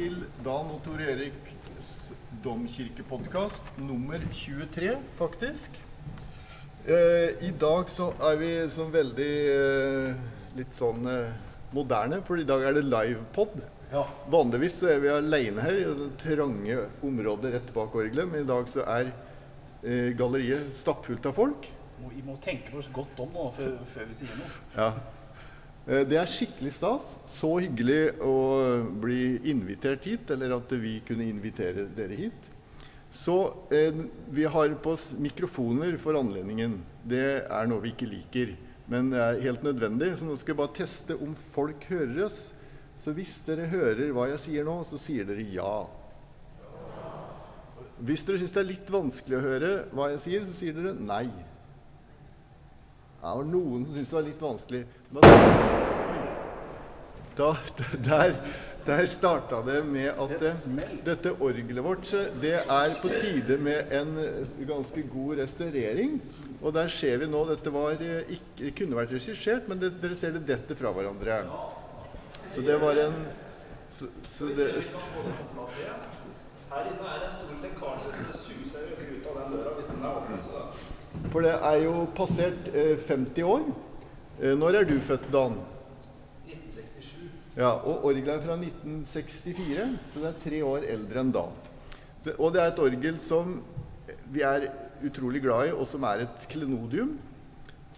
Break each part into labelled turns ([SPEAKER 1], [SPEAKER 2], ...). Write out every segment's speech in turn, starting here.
[SPEAKER 1] til Dan og Tor Eriks domkirkepodkast nummer 23, faktisk. Eh, I dag så er vi sånn veldig eh, litt sånn eh, moderne, for i dag er det livepod.
[SPEAKER 2] Ja.
[SPEAKER 1] Vanligvis så er vi aleine her i det trange området rett bak orgelet, men i dag så er eh, galleriet stappfullt av folk.
[SPEAKER 2] Vi må tenke oss godt om nå før, før vi sier noe.
[SPEAKER 1] Ja. Eh, Det er skikkelig stas. Så hyggelig å bli invitert hit, eller at vi kunne invitere dere hit. Så eh, vi har på oss mikrofoner for anledningen. Det er noe vi ikke liker, men det er helt nødvendig. Så nå skal jeg bare teste om folk hører oss. Så hvis dere hører hva jeg sier nå, så sier dere ja. Hvis dere syns det er litt vanskelig å høre hva jeg sier, så sier dere nei. Det var noen som syntes det var litt vanskelig. Da, der der starta det med at
[SPEAKER 2] Et
[SPEAKER 1] dette orgelet vårt det er på tide med en eh, ganske god restaurering. Og der ser vi nå Dette var eh, ikke, det kunne vært regissert, men det, dere ser det detter fra hverandre. Så det var en så, så det,
[SPEAKER 2] Her inne er det en stor lekkasje, så det suser ut av den døra hvis den er åpen.
[SPEAKER 1] For det er jo passert eh, 50 år. Eh, når er du født, Dan?
[SPEAKER 2] 1967.
[SPEAKER 1] Ja, og orgelet er fra 1964, så det er tre år eldre enn da. Så, og det er et orgel som vi er utrolig glad i, og som er et klenodium.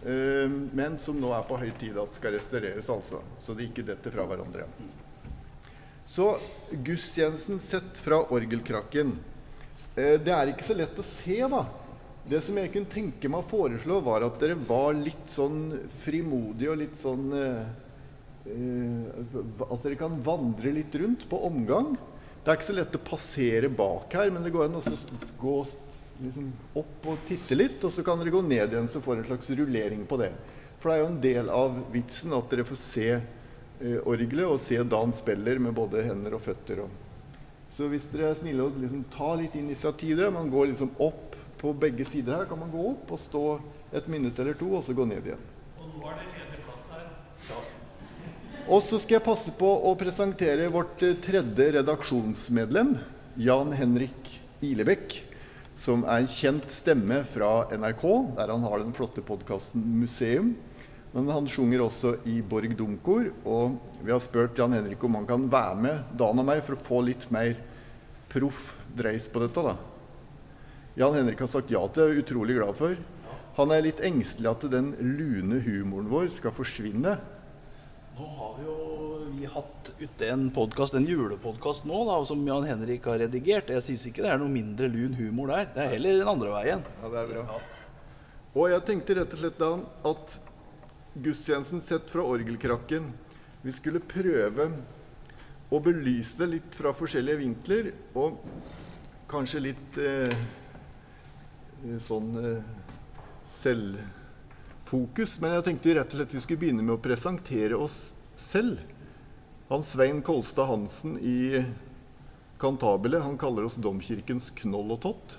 [SPEAKER 1] eh, men som nå er på høy tid at skal restaureres, altså. Så det ikke detter fra hverandre. Så gudstjenesten sett fra orgelkrakken. Eh, det er ikke så lett å se, da. Det som jeg kunne tenke meg å foreslå, var at dere var litt sånn frimodige og litt sånn eh, eh, At dere kan vandre litt rundt på omgang. Det er ikke så lett å passere bak her, men det går an å gå liksom opp og titte litt, og så kan dere gå ned igjen, så får dere en slags rullering på det. For det er jo en del av vitsen at dere får se eh, orgelet og se Dan spiller med både hender og føtter. Og. Så hvis dere er snille og liksom tar litt initiativ der, man går liksom opp på begge sider her, kan man gå opp og stå et minutt eller to, og så gå ned igjen. Og nå er det ene kast her. Og så skal jeg passe på å presentere vårt eh, tredje redaksjonsmedlem, Jan Henrik Ilebekk, som er en kjent stemme fra NRK, der han har den flotte podkasten Museum. Men han sjunger også i Borg Dunkor, og vi har spurt Jan Henrik om han kan være med Dan og meg for å få litt mer proff dreis på dette. da. Jan Henrik har sagt ja til det, jeg er utrolig glad for. Han er litt engstelig at den lune humoren vår skal forsvinne.
[SPEAKER 2] Nå har vi jo vi hatt ute en podcast, en julepodkast nå, da, som Jan Henrik har redigert. Jeg syns ikke det er noe mindre lun humor der. Det er heller den andre veien.
[SPEAKER 1] Ja, det er bra. Og jeg tenkte rett og slett da at gudstjenesten sett fra orgelkrakken Vi skulle prøve å belyse det litt fra forskjellige vinkler, og kanskje litt eh, sånn eh, selvfokus. Men jeg tenkte rett og slett vi skulle begynne med å presentere oss selv. Han Svein Kolstad Hansen i Kantabile han kaller oss Domkirkens knoll og tott.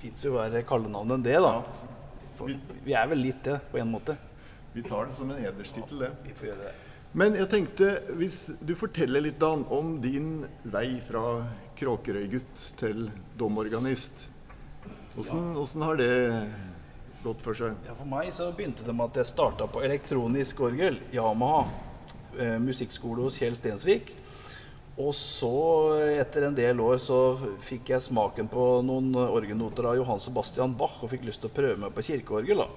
[SPEAKER 2] Fins jo verre kallenavn enn det, da. For, vi er vel litt det, på en måte.
[SPEAKER 1] Vi tar det som en hederstittel, det.
[SPEAKER 2] Det.
[SPEAKER 1] Men jeg tenkte, hvis du forteller litt, Dan, om din vei fra Kråkerøy-gutt til domorganist. Åssen har det gått for seg?
[SPEAKER 2] Ja, For meg så begynte det med at jeg starta på elektronisk orgel, Yamaha, eh, musikkskole hos Kjell Stensvik. Og så, etter en del år, så fikk jeg smaken på noen orgelnoter av Johan Sebastian Bach og fikk lyst til å prøve meg på kirkeorgel. da.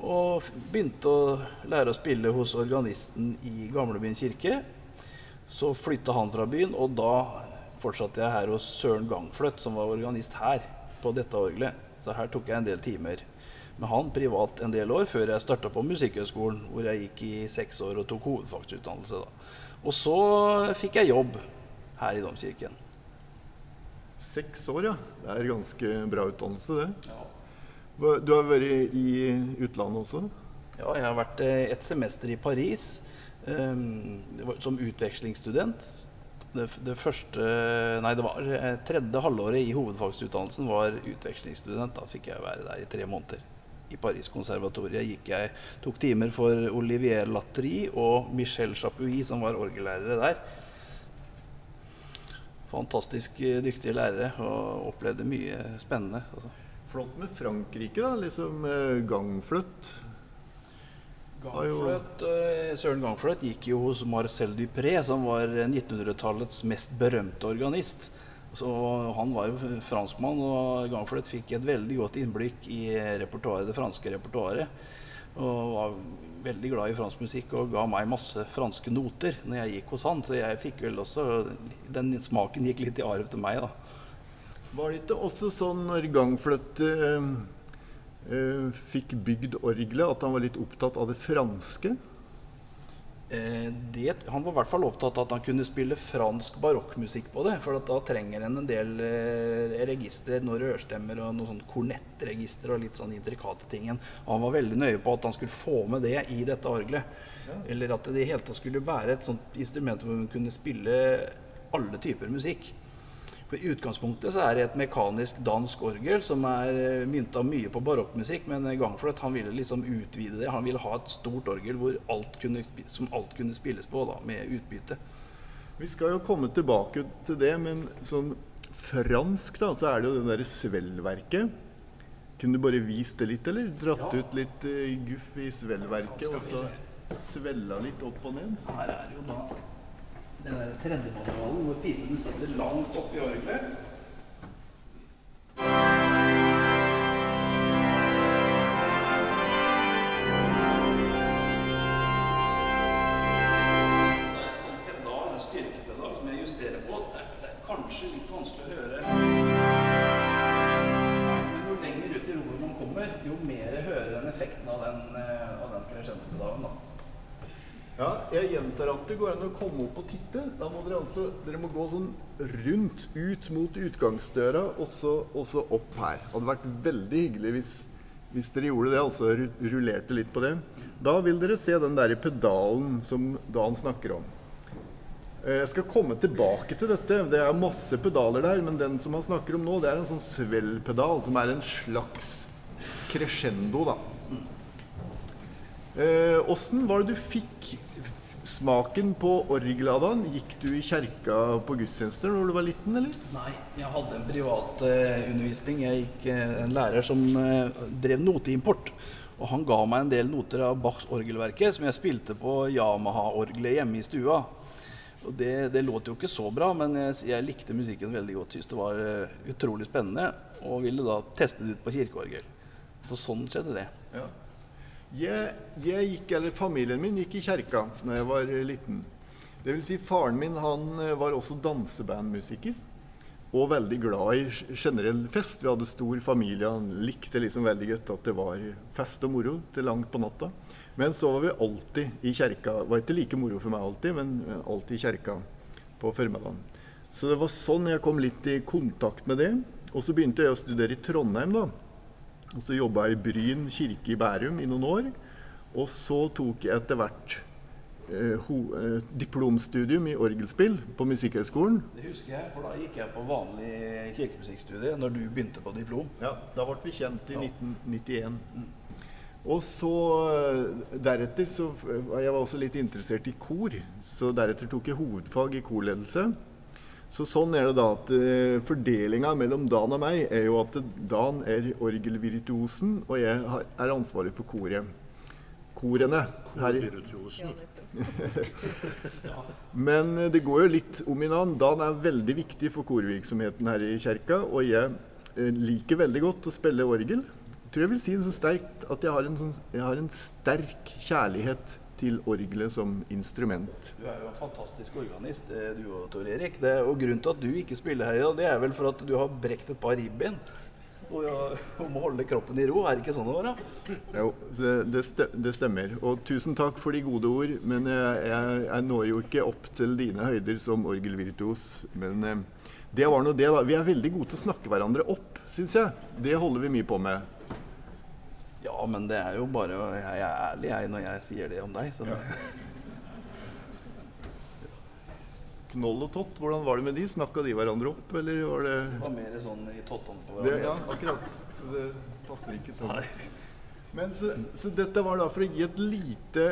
[SPEAKER 2] Og begynte å lære å spille hos organisten i Gamlebyen kirke. Så flytta han fra byen, og da fortsatte jeg her hos Søren Gangfløtt, som var organist her på dette orgelet. Så her tok jeg en del timer med han privat en del år, før jeg starta på Musikkhøgskolen, hvor jeg gikk i seks år og tok hovedfagsutdannelse. da. Og så fikk jeg jobb her i Domkirken.
[SPEAKER 1] Seks år, ja. Det er ganske bra utdannelse, det. Ja. Du har vært i utlandet også?
[SPEAKER 2] Ja, jeg har vært eh, et semester i Paris um, som utvekslingsstudent. Det, det første Nei, det var eh, tredje halvåret i hovedfagsutdannelsen var utvekslingsstudent. Da fikk jeg være der i tre måneder. I Paris-konservatoriet gikk jeg tok timer for Olivier Latry og Michel Chapuis, som var orgellærere der. fantastisk eh, dyktige lærere og opplevde mye spennende. Altså.
[SPEAKER 1] Flott med Frankrike, da. Liksom eh, gangfløtt.
[SPEAKER 2] Gangfløt, eh, Søren Gangfløt gikk jo hos Marcel Dupré, som var 1900-tallets mest berømte organist. Så Han var jo franskmann, og Gangfløt fikk et veldig godt innblikk i det franske repertoaret. Og var veldig glad i fransk musikk og ga meg masse franske noter når jeg gikk hos han. Så jeg fikk vel også Den smaken gikk litt i arv til meg, da.
[SPEAKER 1] Var det ikke også sånn når Gangfløt eh, eh, fikk bygd orgelet, at han var litt opptatt av det franske?
[SPEAKER 2] Eh, det, han var i hvert fall opptatt av at han kunne spille fransk barokkmusikk på det. For at da trenger en en del eh, register, noen rørstemmer og noen sånn kornettregister og litt sånn intrikate ting. Og han var veldig nøye på at han skulle få med det i dette orgelet. Eller at det i hele tatt skulle være et sånt instrument hvor man kunne spille alle typer musikk. For I utgangspunktet så er det et mekanisk dansk orgel som er eh, mynta mye på barokkmusikk, men Gangfløt han ville liksom utvide det. Han ville ha et stort orgel hvor alt kunne, som alt kunne spilles på, da, med utbytte.
[SPEAKER 1] Vi skal jo komme tilbake til det, men sånn fransk, da, så er det jo det derre svellverket. Kunne du bare vist det litt, eller? Dratt
[SPEAKER 2] Ja.
[SPEAKER 1] ut litt uh, guff i svellverket, og så svella litt opp og ned?
[SPEAKER 2] Her er jo da den der tredje manualen hvor pipene sitter langt oppi orgelet.
[SPEAKER 1] Komme opp og titte. Da må dere altså dere må gå sånn rundt ut mot utgangsdøra og så, og så opp her. Det hadde vært veldig hyggelig hvis, hvis dere gjorde det, altså rullerte litt på det. Da vil dere se den der pedalen som Dan snakker om. Eh, Jeg skal komme tilbake til dette. Det er masse pedaler der, men den som han snakker om nå, det er en sånn svellpedal, som er en slags crescendo, da. Åssen var det du fikk smaken på orgelet? Gikk du i kjerka på gudstjenester når du var liten, eller?
[SPEAKER 2] Nei, jeg hadde en privat uh, undervisning. Jeg gikk uh, en lærer som uh, drev noteimport. Og han ga meg en del noter av Bachs orgelverker som jeg spilte på Yamaha-orgelet hjemme i stua. Og det, det låt jo ikke så bra, men jeg, jeg likte musikken veldig godt. Syntes det var utrolig spennende, og ville da teste det ut på kirkeorgel. Så sånn skjedde det.
[SPEAKER 1] Ja. Jeg, jeg gikk, eller Familien min gikk i kjerka da jeg var eh, liten. Det vil si, faren min han eh, var også dansebandmusiker. Og veldig glad i generell fest. Vi hadde stor familie. Han likte liksom veldig godt at det var fest og moro til langt på natta. Men så var vi alltid i kjerka. Det var ikke like moro for meg alltid, men alltid i kjerka på formiddagen. Så det var sånn jeg kom litt i kontakt med det. Og så begynte jeg å studere i Trondheim, da. Og så jobba jeg i Bryn kirke i Bærum i noen år. Og så tok jeg etter hvert eh, ho, eh, diplomstudium i orgelspill på Musikkhøgskolen.
[SPEAKER 2] Det husker jeg, for da gikk jeg på vanlig kirkemusikkstudie når du begynte på diplom.
[SPEAKER 1] Ja, Da ble vi kjent i 1991. Og så eh, deretter så Jeg var også litt interessert i kor, så deretter tok jeg hovedfag i korledelse. Så sånn er det da at uh, fordelinga mellom Dan og meg er jo at Dan er orgelvirtuosen, og jeg har, er ansvarlig for koret. Korene. Her i,
[SPEAKER 3] Virtuosen.
[SPEAKER 1] men eh, det går jo litt om i navn. Dan er veldig viktig for korvirksomheten her i kjerka, og jeg eh, liker veldig godt å spille orgel. Jeg tror jeg vil si det så sterkt at jeg har en, sånn, jeg har en sterk kjærlighet til orgelet som instrument.
[SPEAKER 2] Du er jo en fantastisk organist, eh, du og Tor Erik. Det, og grunnen til at du ikke spiller her i dag, det er vel for at du har brekt et par ribben. Og ja, om å holde kroppen i ro. Er det ikke sånn det var? da?
[SPEAKER 1] Jo, det, det stemmer. Og tusen takk for de gode ord, men jeg, jeg, jeg når jo ikke opp til dine høyder som orgelvirtuos. Men eh, det var nå det, da. Vi er veldig gode til å snakke hverandre opp, syns jeg. Det holder vi mye på med.
[SPEAKER 2] Ja, men det er jo bare Jeg er ærlig jeg når jeg sier det om deg. Så Ja.
[SPEAKER 1] Knoll og Tott, hvordan var det med de? Snakka de hverandre opp, eller var det Det
[SPEAKER 2] var mer sånn i tottene på
[SPEAKER 1] det,
[SPEAKER 2] hverandre.
[SPEAKER 1] Ja, akkurat. Så det passer ikke sånn. Men så, så dette var da for å gi et lite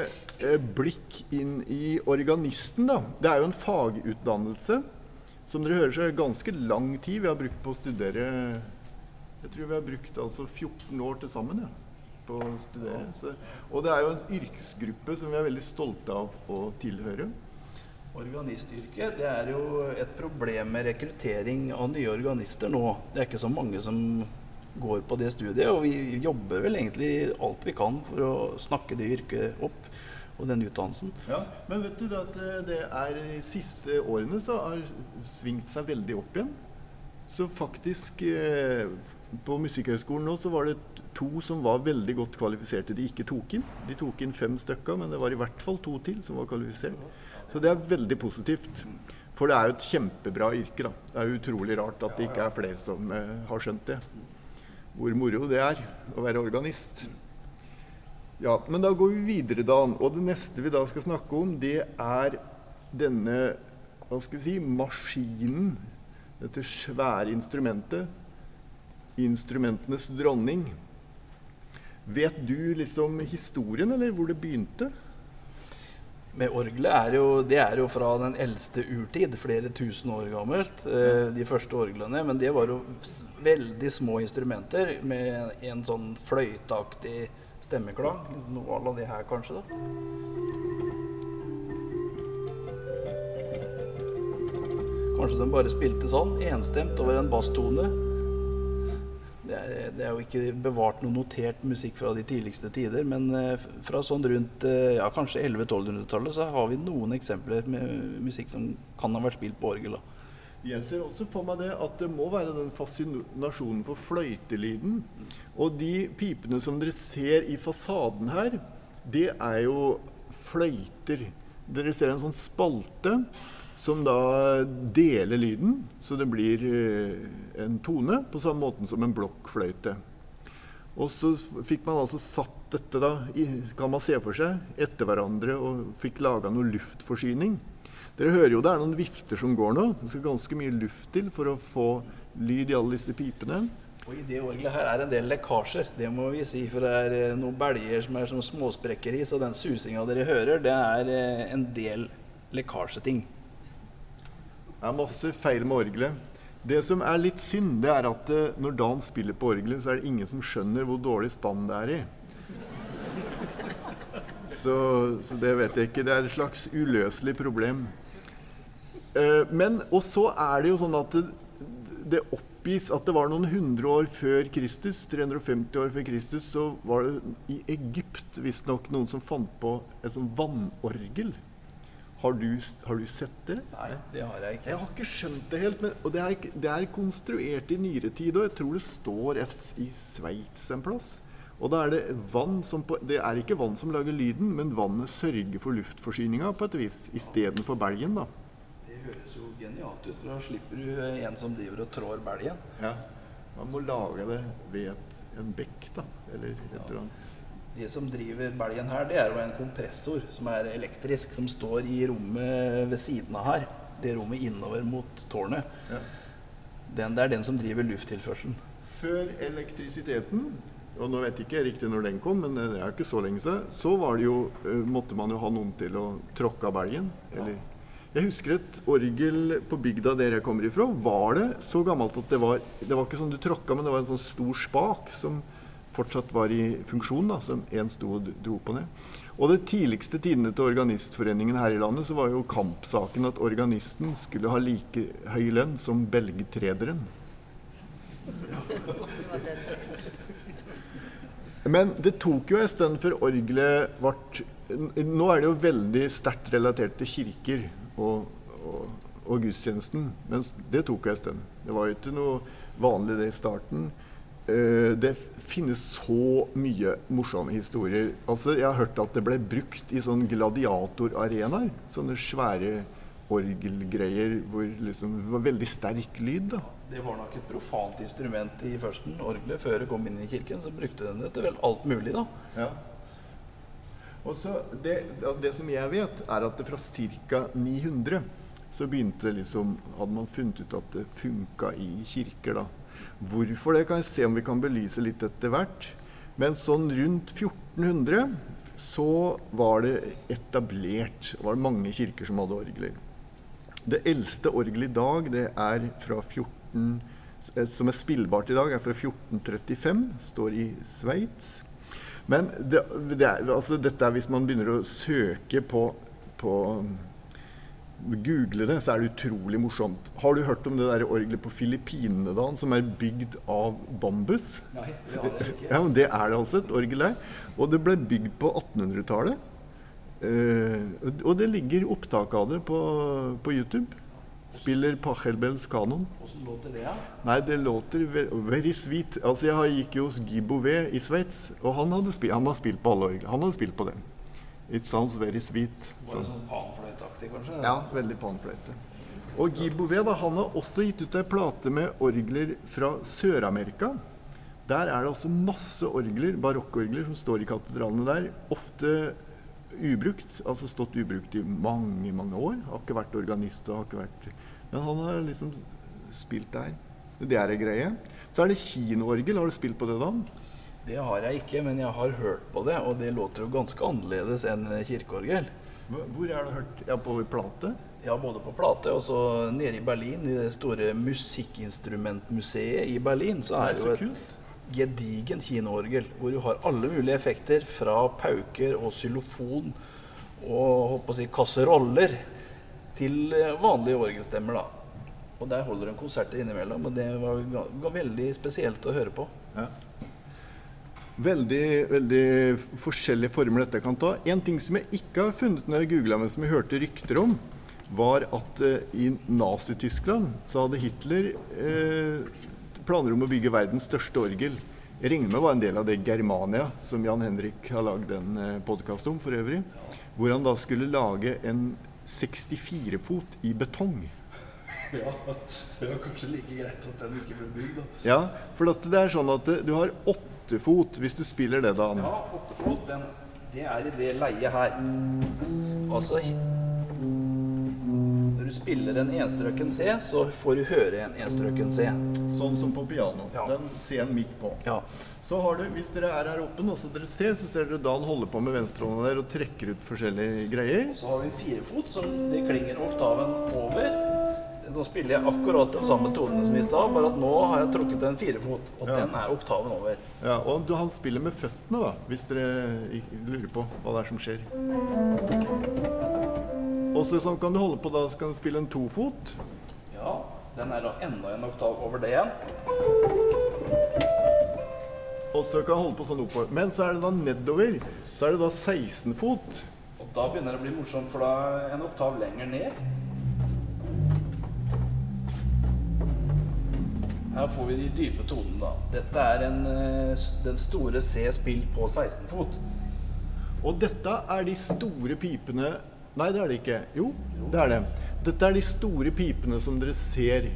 [SPEAKER 1] eh, blikk inn i organisten, da. Det er jo en fagutdannelse Som dere hører, så er det ganske lang tid vi har brukt på å studere Jeg tror vi har brukt altså 14 år til sammen ja, på å studere. Så, og det er jo en yrkesgruppe som vi er veldig stolte av å tilhøre.
[SPEAKER 2] Organistyrket det er jo et problem med rekruttering av nye organister nå. Det er ikke så mange som går på det studiet, og vi jobber vel egentlig alt vi kan for å snakke det yrket opp og den utdannelsen.
[SPEAKER 1] Ja, Men vet du at det er de siste årene så har svingt seg veldig opp igjen. Så faktisk eh, på Musikkhøgskolen nå så var det to som var veldig godt kvalifiserte de ikke tok inn. De tok inn fem stykker, men det var i hvert fall to til som var kvalifisert. Så det er veldig positivt. For det er jo et kjempebra yrke. da. Det er utrolig rart at det ikke er flere som eh, har skjønt det. Hvor moro det er å være organist. Ja, Men da går vi videre, da. Og det neste vi da skal snakke om, det er denne hva skal vi si, maskinen. Dette svære instrumentet. Instrumentenes dronning. Vet du liksom historien, eller hvor det begynte?
[SPEAKER 2] Med orgelet er jo, det er jo fra den eldste urtid, flere tusen år gammelt. Eh, de første orglene. Men det var jo veldig små instrumenter med en sånn fløyteaktig stemmeklang. Noe av det her, kanskje. da. Kanskje de bare spilte sånn, enstemt over en basstone. Det er, det er, jo ikke bevart noe notert musikk fra de tidligste tider, men eh, fra sånn rundt eh, ja, kanskje 1100-1200-tallet så har vi noen eksempler med musikk som kan ha vært spilt på orgel. da.
[SPEAKER 1] Jeg ser også for meg det at det må være den fascinasjonen for fløytelyden. Og de pipene som dere ser i fasaden her, det er jo fløyter. Dere ser en sånn spalte som da deler lyden, så det blir eh, en tone på samme måte som en blokkfløyte. Og så fikk man altså satt dette, da, kan man se for seg, etter hverandre og fikk laga noe luftforsyning. Dere hører jo det er noen vifter som går nå. Det skal ganske mye luft til for å få lyd i alle disse pipene.
[SPEAKER 2] Og I det orgelet her er en del lekkasjer, det må vi si. For det er eh, noen belger som er som småsprekker i, så den susinga dere hører, det er eh, en del lekkasjeting.
[SPEAKER 1] Det er masse feil med orgelet. Det som er litt synd, det er at uh, når Dan spiller på orgelet, så er det ingen som skjønner hvor dårlig stand det er i. Så, så det vet jeg ikke. Det er et slags uløselig problem. Uh, men, Og så er det jo sånn at det, det oppgis at det var noen hundre år før Kristus, 350 år før Kristus, så var det i Egypt visstnok noen som fant på et sånt vannorgel. Har du, har du, sett det?
[SPEAKER 2] Nei, det har jeg ikke.
[SPEAKER 1] Jeg har ikke skjønt det helt. Men, og det er, det er, konstruert i nyere tid, og jeg tror det står et i Sveits en plass. Og da er det vann som på, Det er ikke vann som lager lyden, men vannet sørger for luftforsyninga på et vis, istedenfor belgen, da.
[SPEAKER 2] Det høres jo genialt ut, for da slipper du en som driver og trår belgen.
[SPEAKER 1] Ja. Man må lage det ved et, en bekk, da, eller et eller annet.
[SPEAKER 2] Det som driver belgen her, det er jo en kompressor som er elektrisk, som står i rommet ved siden av her. Det rommet innover mot tårnet. Ja. Den, det er den som driver lufttilførselen.
[SPEAKER 1] Før elektrisiteten, og nå vet jeg ikke riktig når den kom, men det er ikke så lenge siden, så var det jo, eh, måtte man jo ha noen til å tråkke av belgen. Eller ja. Jeg husker et orgel på bygda der jeg kommer ifra. Var det så gammelt at det var Det var ikke sånn du tråkka, men det var en sånn stor spak som fortsatt var i funksjon, da, som én sto og dro på ned. Og det tidligste tidene til Organistforeningen her i landet så var jo kampsaken at organisten skulle ha like høy lønn som belgtrederen. Men det tok jo en stund før orgelet ble Nå er det jo veldig sterkt relatert til kirker og, og, og gudstjenesten, men det tok jo en stund. Det var jo ikke noe vanlig det i starten. Uh, det finnes så mye morsomme historier. Altså, jeg har hørt at det ble brukt i sånn gladiatorarenaer. Sånne svære orgelgreier hvor liksom, det var veldig sterk lyd. da.
[SPEAKER 2] Det var nok et profant instrument i førsten, orgelet, før det kom inn i kirken. Så brukte den det til vel alt mulig, da.
[SPEAKER 1] Ja. Og så det, det, som jeg vet, er at det fra ca. 900 så begynte liksom, hadde man funnet ut at det funka i kirker. da. Hvorfor det kan jeg se om vi kan belyse litt etter hvert. Men sånn rundt 1400 så var det etablert var det mange kirker som hadde orgler. Det eldste orgelet i dag, det er fra 14 eh, Som er spillbart i dag, er fra 1435. Står i Sveits. Men det, det er, altså dette er hvis man begynner å søke på, på Google det, så er det utrolig morsomt. Har du hørt om det der orgelet på Filippinene, da, som er bygd av bambus?
[SPEAKER 2] Nei, det har jeg ikke.
[SPEAKER 1] Ja, men Det er det altså, et orgel der. Og det ble bygd på 1800-tallet. Eh, og det ligger opptak av det på, på YouTube. Spiller Pachelbels kanon.
[SPEAKER 2] Åssen låter det? da?
[SPEAKER 1] Nei, det låter ve very sweet. Altså, Jeg gikk jo hos Guy Bouvet i Sveits, og han hadde, han har spilt på alle orgler. Han hadde spilt på det. It sounds very sweet.
[SPEAKER 2] Var det sånn panfløyteaktig, kanskje?
[SPEAKER 1] Ja, veldig panfløyte. Og Guy Bouvet da, han har også gitt ut ei plate med orgler fra Sør-Amerika. Der er det også masse orgler, barokkorgler som står i katedralene der. Ofte ubrukt, altså stått ubrukt i mange, mange år. Har ikke vært organist og har ikke vært Men han har liksom spilt der. Det er ei greie. Så er det kinoorgel. Har du spilt på det, da?
[SPEAKER 2] Det har jeg ikke, men jeg har hørt på det, og det låter jo ganske annerledes enn kirkeorgel.
[SPEAKER 1] Hvor er det hørt? Ja, på plate?
[SPEAKER 2] Ja, både på plate og så nede i Berlin, i det store musikkinstrumentmuseet i Berlin, så er det jo et
[SPEAKER 1] kult.
[SPEAKER 2] gedigen kinoorgel hvor du har alle mulige effekter fra pauker og xylofon og håper å si kasseroller til eh, vanlige orgelstemmer, da. Og der holder de konserter innimellom, og det var veldig spesielt å høre på.
[SPEAKER 1] Ja. Veldig, veldig forskjellige former dette kan ta. En ting som jeg ikke har funnet når jeg googla, men som jeg hørte rykter om, var at eh, i Nazi-Tyskland så hadde Hitler eh, planer om å bygge verdens største orgel. Jeg regner med var en del av det Germania, som Jan Henrik har lagd en eh, podkast om for øvrig. Hvor han da skulle lage en 64-fot i betong.
[SPEAKER 2] Ja, det var kanskje like greit at den ikke ble bygd, da.
[SPEAKER 1] Ja, for at det er sånn at eh, du har åtte fot hvis du spiller det, da.
[SPEAKER 2] Ja, åttefot, den, det er i det leiet her. Altså Når du spiller en enstrøken C, så får du høre en enstrøken C.
[SPEAKER 1] Sånn som på piano.
[SPEAKER 2] Ja.
[SPEAKER 1] Den C-en midt på.
[SPEAKER 2] Ja.
[SPEAKER 1] Så har du, hvis dere er her oppe nå, så dere ser, så ser dere Dan holder på med venstrehånda der og trekker ut forskjellige greier.
[SPEAKER 2] Så har vi firefot, som det klinger oktaven over. Nå spiller jeg akkurat de samme tonene som i stad, bare at nå har jeg trukket en firefot, og
[SPEAKER 1] Ja.
[SPEAKER 2] den er oktaven over.
[SPEAKER 1] Ja, og du, han spiller med føttene, da, hvis dere lurer på hva det er som skjer. Og så sånn kan du holde på da, så kan du spille en tofot.
[SPEAKER 2] Ja, den er da enda en oktav over det igjen.
[SPEAKER 1] Og så kan du holde på sånn oppover. Men så er det da nedover. Så er det da 16 fot.
[SPEAKER 2] Og da begynner det å bli morsomt, for da er en oktav lenger ned. Her får vi de dype tonene, da. Dette er en, eh, den store C spilt på 16 fot.
[SPEAKER 1] Og dette er de store pipene Nei, det er det ikke. Jo, det er det. Dette er de store pipene som dere ser.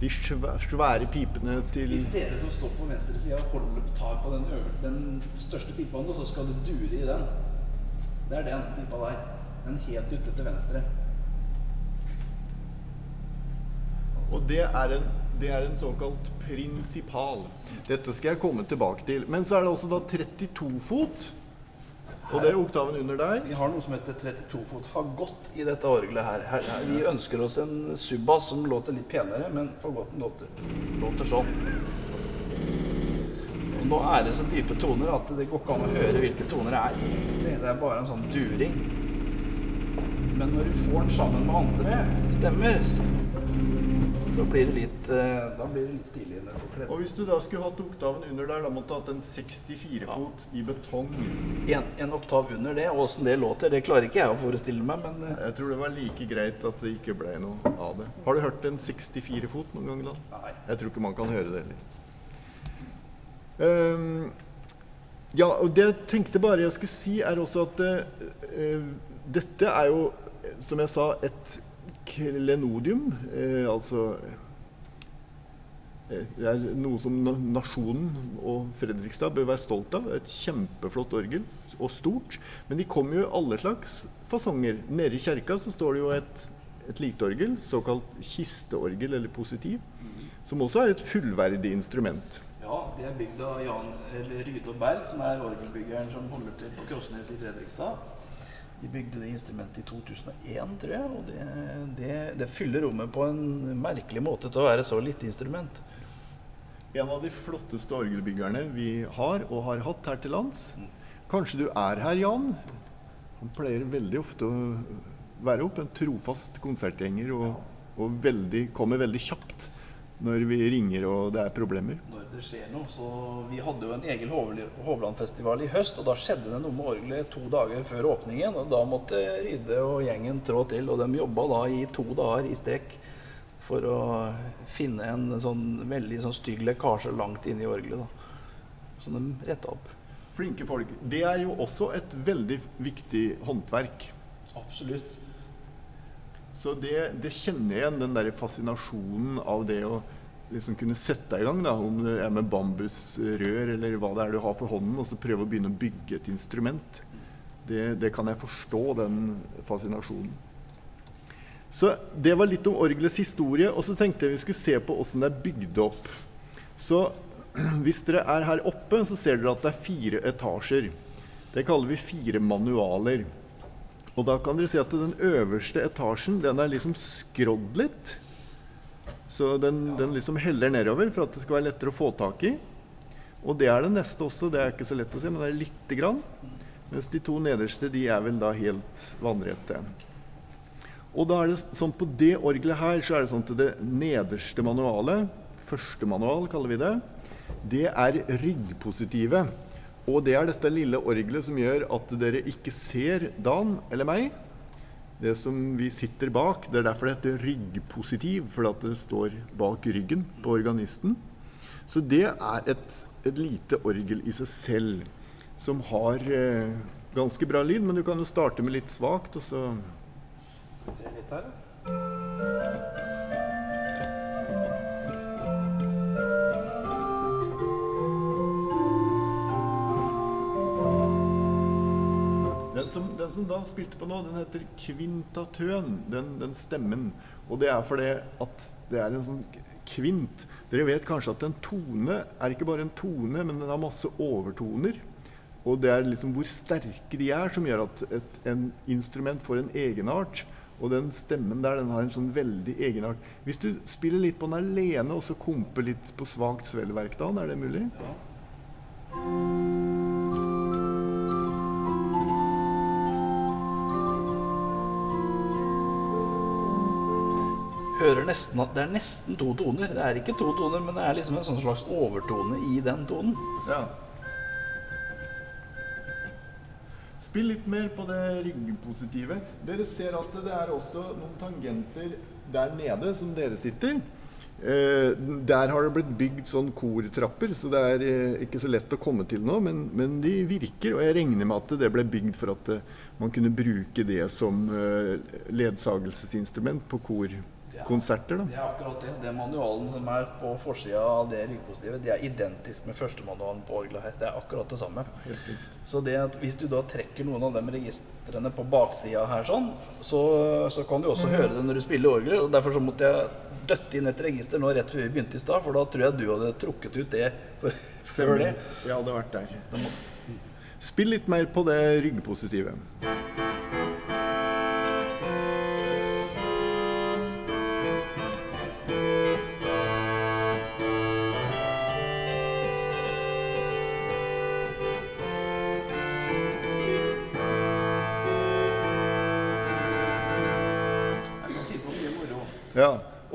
[SPEAKER 1] De svære pipene til
[SPEAKER 2] Hvis dere som står på venstre side holder tak på den, den største pipa nå, så skal du dure i den. Det er den pipa der. Den helt ute til venstre.
[SPEAKER 1] Og det er, en, det er en såkalt prinsipal. Dette skal jeg komme tilbake til. Men så er det også da 32 fot. Og det er oktaven under der.
[SPEAKER 2] Vi har noe som heter 32 fot fagott i dette orgelet her. her. her. Vi ønsker oss en subbass som låter litt penere, men fagotten låter, låter sånn. Og nå er det så dype toner at det går ikke an å høre hvilke toner det er. Det er bare en sånn during. Men når du får den sammen med andre stemmer, så blir det litt, eh, da blir det litt stiligere når du får kledd
[SPEAKER 1] Og hvis du da skulle hatt oktaven under der, da måtte du hatt en 64 fot i betong.
[SPEAKER 2] en, en oktav under det. Og åssen det låter, det klarer ikke jeg å forestille meg, men eh,
[SPEAKER 1] Jeg tror det var like greit at det ikke ble noe av det. Har du hørt en 64 fot noen gang? da?
[SPEAKER 2] nei.
[SPEAKER 1] Jeg tror ikke man kan høre det heller. Um, ja, og det jeg tenkte bare jeg skulle si, er også at eh, dette er jo, som jeg sa, et klenodium. eh, altså eh, Det er noe som nasjonen og Fredrikstad bør være stolt av. Et kjempeflott orgel, og stort. Men de kommer jo i alle slags fasonger. Nede i kjerka så står det jo et, et lite orgel, såkalt kisteorgel eller positiv, som også er et fullverdig instrument.
[SPEAKER 2] Ja, det er bygd av Jan eller Ryde og Berg, som er orgelbyggeren som holder til på Krossnes i Fredrikstad. De bygde det instrumentet i 2001, tror jeg. Og det, det, det fyller rommet på en merkelig måte til å være så lite instrument.
[SPEAKER 1] En av de flotteste orgelbyggerne vi har og har hatt her til lands. Kanskje du er her, Jan? Han pleier veldig ofte å være opp en trofast konsertgjenger og, og veldig, kommer veldig kjapt når vi ringer og det er problemer.
[SPEAKER 2] Når det skjer noe, så Vi hadde jo en Hov- Hovlandfestival i høst, og da skjedde det noe med orgelet to dager før åpningen. og Da måtte Rydde og gjengen trå til, og de jobba da i to dager i strekk for å finne en sånn veldig sånn stygg lekkasje langt inne i orgelet. da. Så de retta opp.
[SPEAKER 1] Flinke folk. Det er jo også et veldig viktig håndverk.
[SPEAKER 2] Absolutt.
[SPEAKER 1] Så det, det kjenner jeg igjen, den der fascinasjonen av det å liksom kunne sette deg i gang, da, om det er med bambusrør eller hva det er du har for hånden, og så prøve å begynne å bygge et instrument. Det, det kan jeg forstå, den fascinasjonen. Så det var litt om orgelets historie, og så tenkte jeg vi skulle se på åssen det er bygd opp. Så hvis dere er her oppe, så ser dere at det er fire etasjer. Det kaller vi fire manualer. Og da kan dere se at den øverste etasjen den er liksom skrådd litt. Så den, den liksom heller nedover for at det skal være lettere å få tak i. Og det er det neste også. Det er ikke så lett å se, men det er lite grann. Mens de to nederste de er vel da helt vannrette. Og da er det sånn på det orgelet her så er det sånn at det nederste manualet, første manual kaller vi det, det er ryggpositive. Og det er dette lille orgelet som gjør at dere ikke ser Dan eller meg. Det som vi sitter bak. Det er derfor det heter ryggpositiv, fordi at det står bak ryggen på organisten. Så det er et, et lite orgel i seg selv som har eh, ganske bra lyd. Men du kan jo starte med litt svakt, og så
[SPEAKER 2] Se litt her, da.
[SPEAKER 1] Den som, den som da spilte på nå, den heter kvintatøn, den, den stemmen. Og det er fordi at det er en sånn kvint. Dere vet kanskje at en tone er ikke bare en tone, men den har masse overtoner. Og det er liksom hvor sterke de er, som gjør at et en instrument får en egenart. Og den stemmen der, den har en sånn veldig egenart. Hvis du spiller litt på den alene, og så komper litt på svakt svelverk, da, er det mulig?
[SPEAKER 2] Ja. Hører nesten at det er nesten to toner. Det er ikke to toner, men det er liksom en sånn slags overtone i den tonen.
[SPEAKER 1] Ja. Spill litt mer på det ryggpositive. Dere ser at det er også noen tangenter der nede som dere sitter. Eh, der har det blitt bygd sånn kortrapper, så det er eh, ikke så lett å komme til nå. Men, men de virker, og jeg regner med at det ble bygd for at eh, man kunne bruke det som eh, ledsagelsesinstrument på korkonserter.
[SPEAKER 2] Det
[SPEAKER 1] Da.
[SPEAKER 2] er akkurat det. Den manualen som er på forsida av det lydpositivet, det er identisk med førstemanualen på orgelet her. Det er akkurat det samme. Så det at hvis du da trekker noen av de registrene på baksida her sånn, så, så kan du også høre det når du spiller orgelet. Og derfor så måtte jeg døtte inn et register nå rett før vi begynte i stad, for da tror jeg du hadde trukket ut det for, før det.
[SPEAKER 1] Vi hadde vært der. Spill litt mer på det ryggpositive.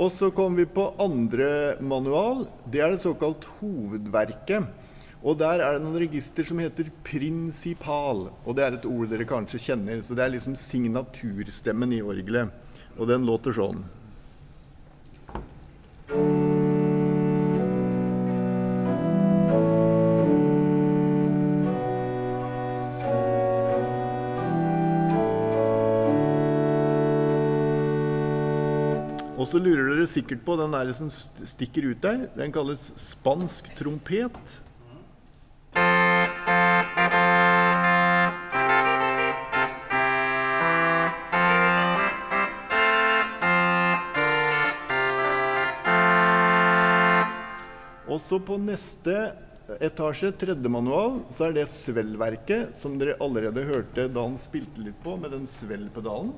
[SPEAKER 1] Og så kommer vi på andre manual. Det er det såkalt hovedverket. Og der er det noen register som heter prinsipal. Og det er et ord dere kanskje kjenner. Så det er liksom signaturstemmen i orgelet. Og den låter sånn. Og så lurer dere sikkert på den der som stikker ut der. Den kalles spansk trompet. Også på neste etasje, tredje manual, så er det svellverket som dere allerede hørte da han spilte litt på med den svellpedalen.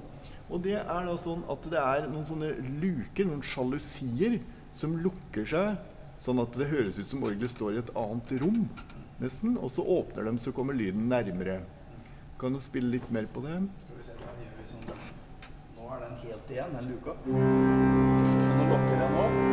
[SPEAKER 1] Og det er da sånn at det er noen sånne luker, noen sjalusier, som lukker seg sånn at det høres ut som orgelet står i et annet rom, nesten. Og så åpner de, så kommer lyden nærmere. Kan du spille litt mer på det?
[SPEAKER 2] Skal vi se, da gjør vi sånn. Nå er den helt igjen, den luka. Nå lukker jeg nå.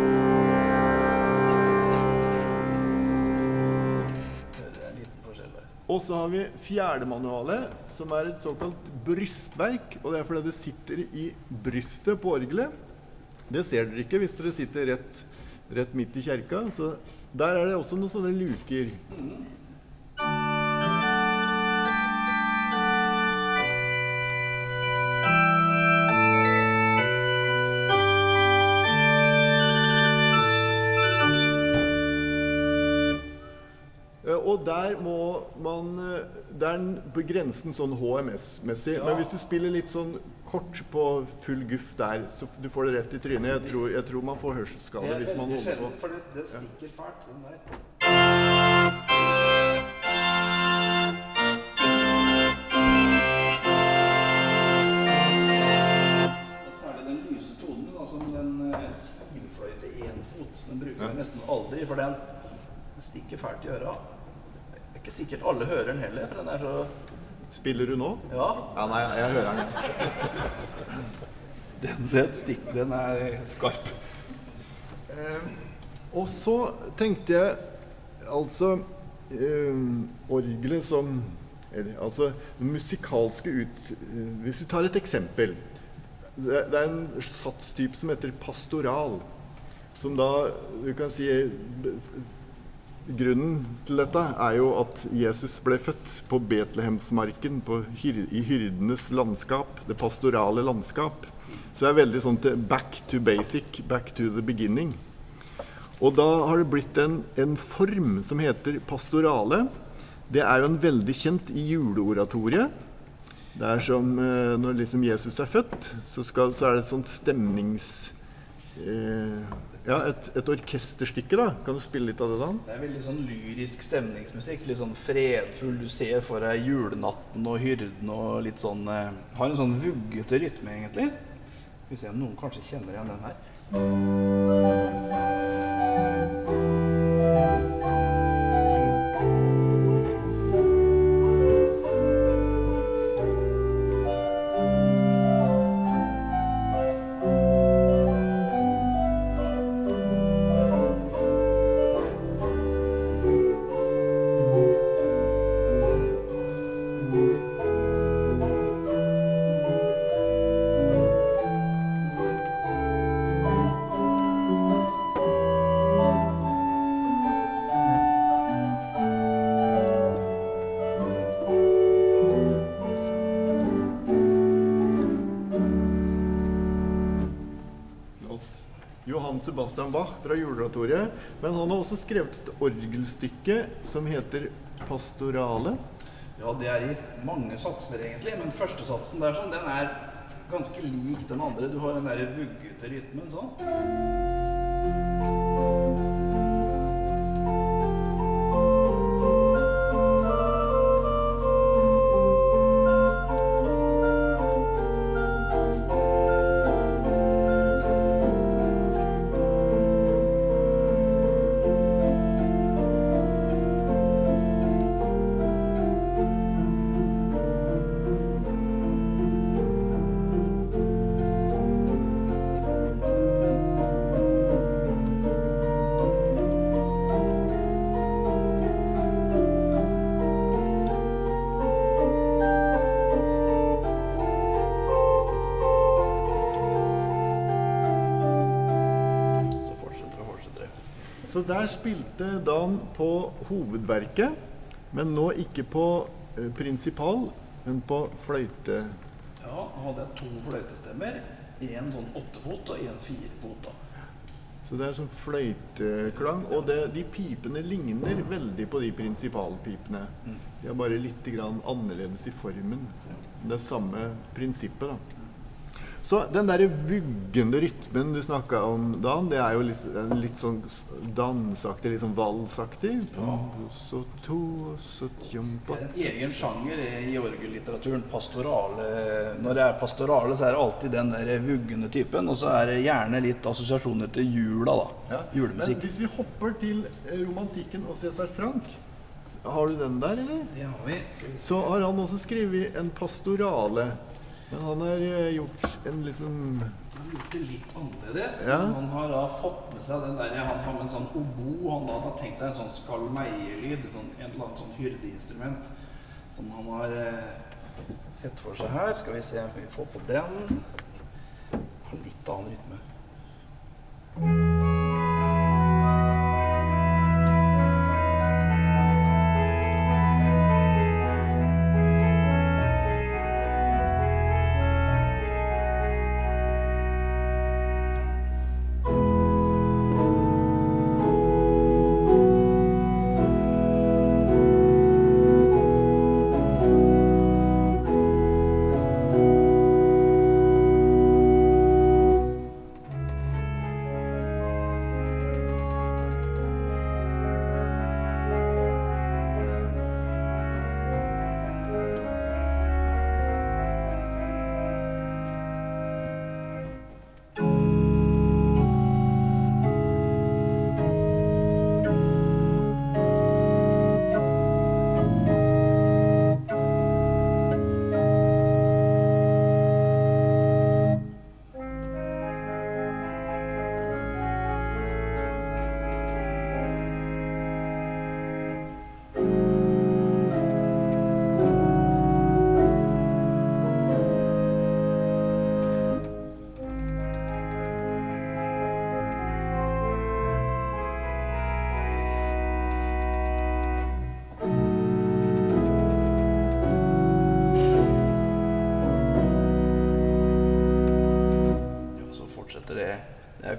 [SPEAKER 1] Og så har vi fjerdemanualet, som er et såkalt brystverk. Og det er fordi det sitter i brystet på orgelet. Det ser dere ikke hvis dere sitter rett, rett midt i kjerka. Så der er det også noen sånne luker. Der må man eh, Det er en- på grensen sånn HMS-messig.
[SPEAKER 2] Ja.
[SPEAKER 1] Men hvis du spiller litt sånn kort på full guff der, så du får det rett i trynet. Jeg tror, jeg tror man får hørselsskade hvis man holder på.
[SPEAKER 2] for det, det stikker fælt, den der. Den bruker vi nesten aldri, for den stikker fælt i øra. Er sikkert alle hører den heller, for den er så
[SPEAKER 1] Spiller du nå?
[SPEAKER 2] Ja,
[SPEAKER 1] Ja, nei, jeg hører den.
[SPEAKER 2] den, den, stikk, den er skarp.
[SPEAKER 1] Og så tenkte jeg altså eh, Orgelet som eller, Altså den musikalske ut... eh, hvis vi tar et eksempel. Det, det er en satstype som heter pastoral. Som da du kan si Grunnen til dette er jo at Jesus ble født på Betlehemsmarken på hyr, i hyrdenes landskap, det pastorale landskap. Så det er veldig sånn til back to basic, back to the beginning. Og da har det blitt en, en form som heter pastorale. Det er jo en veldig kjent i juleoratoriet. Det er som eh, når liksom Jesus er født, så, skal, så er det et sånt stemnings... Eh, ja, et, et orkesterstykke, da. Kan du spille litt av det, da?
[SPEAKER 2] Det er veldig sånn lyrisk stemningsmusikk. Litt sånn fredfull. Du ser for deg julenatten og hyrden og litt sånn eh, Har en sånn vuggete rytme, egentlig. Skal vi se om noen kanskje kjenner igjen den her.
[SPEAKER 1] Sebastian Bach fra juleoratoriet. Men han har også skrevet et orgelstykke som heter Pastorale.
[SPEAKER 2] Ja, det er i mange satser, egentlig. Men første satsen der sånn, den er ganske lik den andre. Du har den der vuggete rytmen sånn. Så
[SPEAKER 1] der spilte Dan på hovedverket, men nå ikke på eh, prinsipal, men på fløyte.
[SPEAKER 2] Ja, hadde jeg to fløytestemmer. En sånn åttefot og en firefot. da.
[SPEAKER 1] Så det er sånn fløyteklang. Og det, de pipene ligner veldig på de prinsipalpipene. De er bare litt grann annerledes i formen. Det er samme prinsippet, da. Så den derre vuggende rytmen du snakka om, Dan, det er jo litt, en litt sånn danseaktig, litt sånn valsaktig. Ja.
[SPEAKER 2] Det er en egen sjanger i orgellitteraturen. Pastorale. Når det er pastorale, så er det alltid den der vuggende typen. Og så er det gjerne litt assosiasjoner til jula, da.
[SPEAKER 1] Ja. Men hvis vi hopper til eh, romantikken og Cæsar Frank, har du den der, eller?
[SPEAKER 2] Det har vi.
[SPEAKER 1] Så har han også skrevet en pastorale. Men han har eh, gjort en liksom
[SPEAKER 2] Han har gjort det litt annerledes.
[SPEAKER 1] Ja.
[SPEAKER 2] Han har da fått med seg den der, Han har med en sånn obo. Han da har tenkt seg en sånn skalmeierlyd. Sånn, et eller annet sånn hyrdeinstrument som han har eh, sett for seg her. Skal vi se om vi får på den. Har litt annen rytme.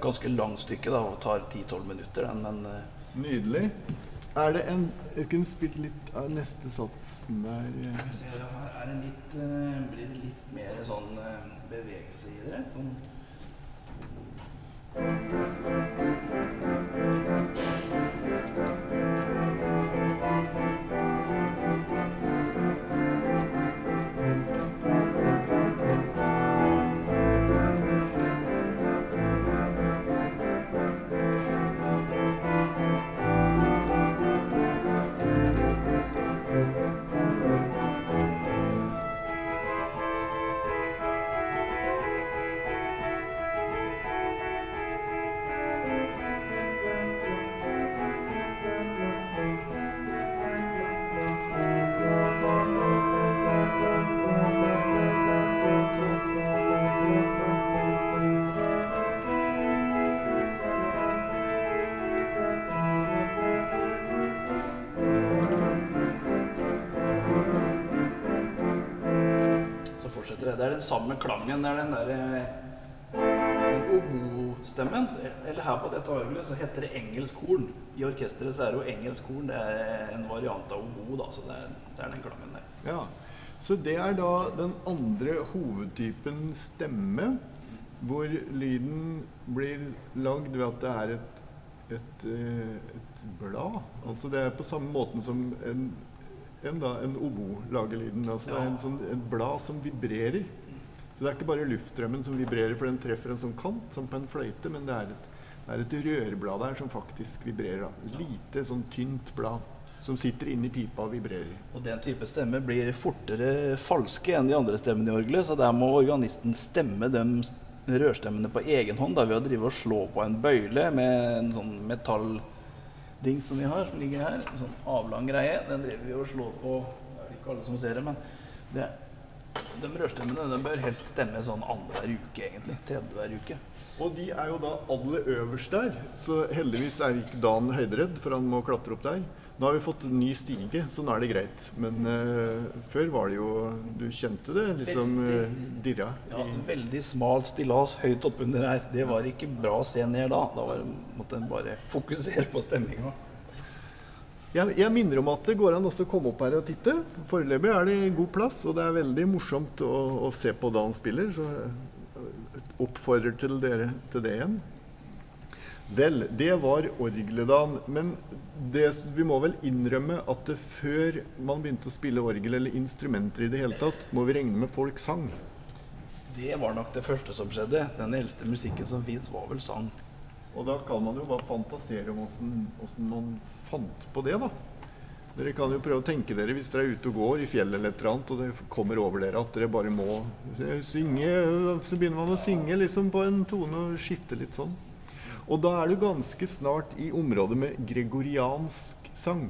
[SPEAKER 2] Ganske langt stykke da, og tar 10-12 minutter, den, men uh...
[SPEAKER 1] Nydelig. Er det en Jeg kunne spilt litt av neste satsen der. Skal
[SPEAKER 2] Vi se, her er det litt, uh, blir det litt mer sånn uh, bevegelse i det. Sånn. Det. Er den samme klangen. Det er den derre obostemmen. Eller her på dette orgelet så heter det engelsk horn. I orkesteret så er det jo engelsk horn. Det er en variant av obo, da. Så det er, det er den klangen der.
[SPEAKER 1] Ja. Så det er da den andre hovedtypen stemme, hvor lyden blir lagd ved at det er et, et, eh, et blad. Altså det er på samme måten som en, en, da, en obo lager lyden. Altså det er en sånn, et blad som vibrerer. Så det er ikke bare luftstrømmen som vibrerer, for den treffer en sånn kant, som på en fløyte, men det er et, det er et rørblad der som faktisk vibrerer. Et lite, sånn tynt blad som sitter inni pipa og vibrerer.
[SPEAKER 2] Og den type stemme blir fortere falske enn de andre stemmene i orgelet, så der må organisten stemme de rørstemmene på egen hånd da, ved å drive og slå på en bøyle med en sånn metallding som vi har, som ligger her. En sånn avlang greie. Den driver vi og slår på Det er ikke alle som ser det, men det, de rørstemmene de bør helst stemme sånn annenhver uke, egentlig. Tredje hver uke.
[SPEAKER 1] Og de er jo da aller øverst der, så heldigvis er ikke Dan høyderedd, for han må klatre opp der. Nå har vi fått en ny stige, så nå er det greit. Men uh, før var det jo Du kjente det liksom uh, dirra.
[SPEAKER 2] Ja, veldig smalt stillas høyt oppunder her. Det var ikke bra å se ned da. Da var, måtte en bare fokusere på stemminga.
[SPEAKER 1] Jeg, jeg minner om at det går an også å komme opp her og titte. Foreløpig er det god plass, og det er veldig morsomt å, å se på da han spiller. Så oppfordrer til dere til det igjen. Vel, det var orgeledagen. Men det, vi må vel innrømme at det før man begynte å spille orgel eller instrumenter i det hele tatt, må vi regne med folk sang.
[SPEAKER 2] Det var nok det første som skjedde. Den eldste musikken som fins, var vel sang.
[SPEAKER 1] Og da kan man jo bare fantasere om åssen man fant på det, da. Dere kan jo prøve å tenke dere hvis dere er ute og går i fjellet eller et eller annet, og det kommer over dere at dere bare må synge. Så begynner man å synge liksom på en tone og skifte litt sånn. Og da er du ganske snart i området med gregoriansk sang.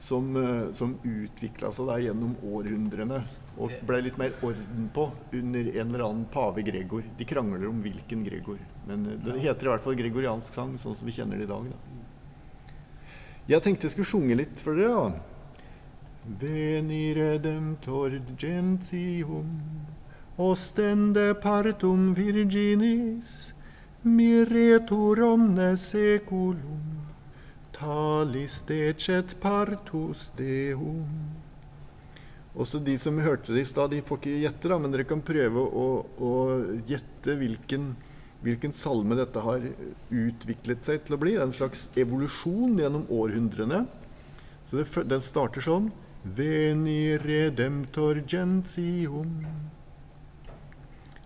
[SPEAKER 1] Som, eh, som utvikla seg der gjennom århundrene og ble litt mer orden på under en eller annen pave Gregor. De krangler om hvilken Gregor, men eh, det heter i hvert fall gregoriansk sang, sånn som vi kjenner det i dag. da. Jeg tenkte jeg skulle sjunge litt for dere. da. Veni redemptor gentium, ostende partum virginis, miretur omne seculum, talis decet partus deum. Også de som hørte det i stad, de får ikke gjette, da, men dere kan prøve å, å gjette hvilken hvilken salme dette har utviklet seg til å bli. Det er en slags evolusjon gjennom århundrene. Så det, den starter sånn Veni redemptor gentium.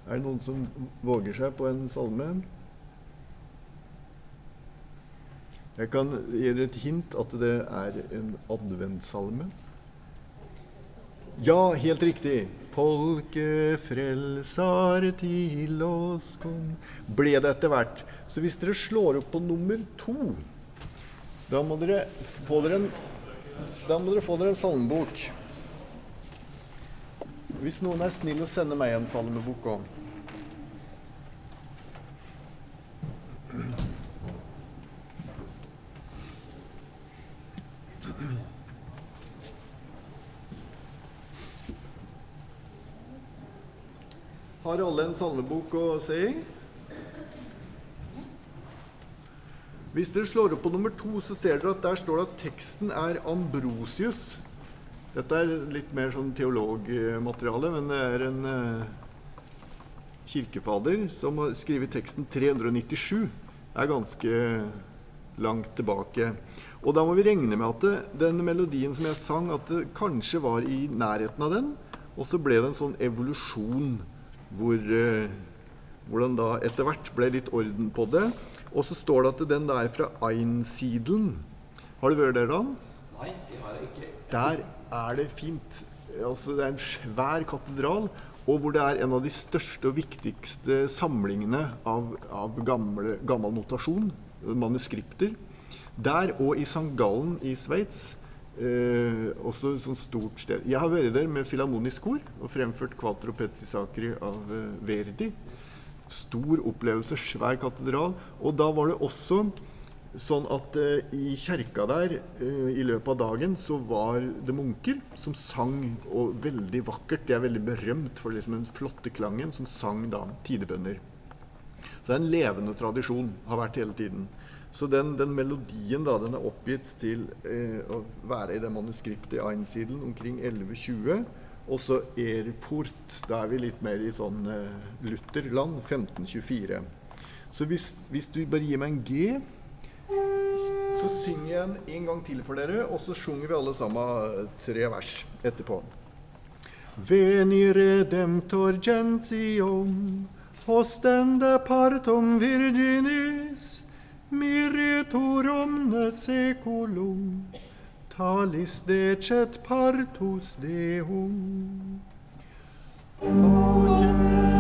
[SPEAKER 1] Er det noen som våger seg på en salme? Jeg kan gi dere et hint at det er en adventssalme. Ja, helt riktig. Folkefrelsar til oss kom Ble det etter hvert. Så hvis dere slår opp på nummer to, da må dere få dere en, dere få dere en salmebok. Hvis noen er snill å sende meg en salmebok òg. Har alle en salmebok å se i? Hvis dere slår opp på nummer to, så ser dere at der står det at teksten er Ambrosius. Dette er litt mer sånn teologmateriale, men det er en uh, kirkefader som har skrevet teksten 397. Det er ganske langt tilbake. Og da må vi regne med at det, den melodien som jeg sang, at det kanskje var i nærheten av den. Og så ble det en sånn evolusjon hvor, eh, hvor da etter hvert ble litt orden på det. Og så står det at den der fra Einsiedelen Har du vært der, da?
[SPEAKER 2] Nei, det har jeg ikke.
[SPEAKER 1] Der er det fint. Altså, det er en svær katedral, og hvor det er en av de største og viktigste samlingene av, av gamle, gammel notasjon, manuskripter. Der og i St. Gallen i Sveits Eh, også et sånt stort sted. Jeg har vært der med filharmonisk kor og fremført Quattro Pezzi Sacri av eh, Verdi. Stor opplevelse, svær katedral. Og da var det også sånn at eh, i kjerka der eh, i løpet av dagen så var det munker som sang, og veldig vakkert. De er veldig berømt for liksom den flotte klangen, som sang da tidebønner. Så det er en levende tradisjon, har vært hele tiden. Så den, den, melodien da, den er oppgitt til eh, å være i det manuskriptet i Einsiden omkring 1120. Og så Erfurt. Da er vi litt mer i sånn eh, Lutherland. 1524. Så hvis, hvis, du bare gir meg en G, så, så synger jeg en en gang til for dere, og så sjunger vi alle sammen eh, tre vers etterpå. Veni redemptor gentium, hostende partum virginis, Miritorium omne seculum, talis decet partus Deum. Amen.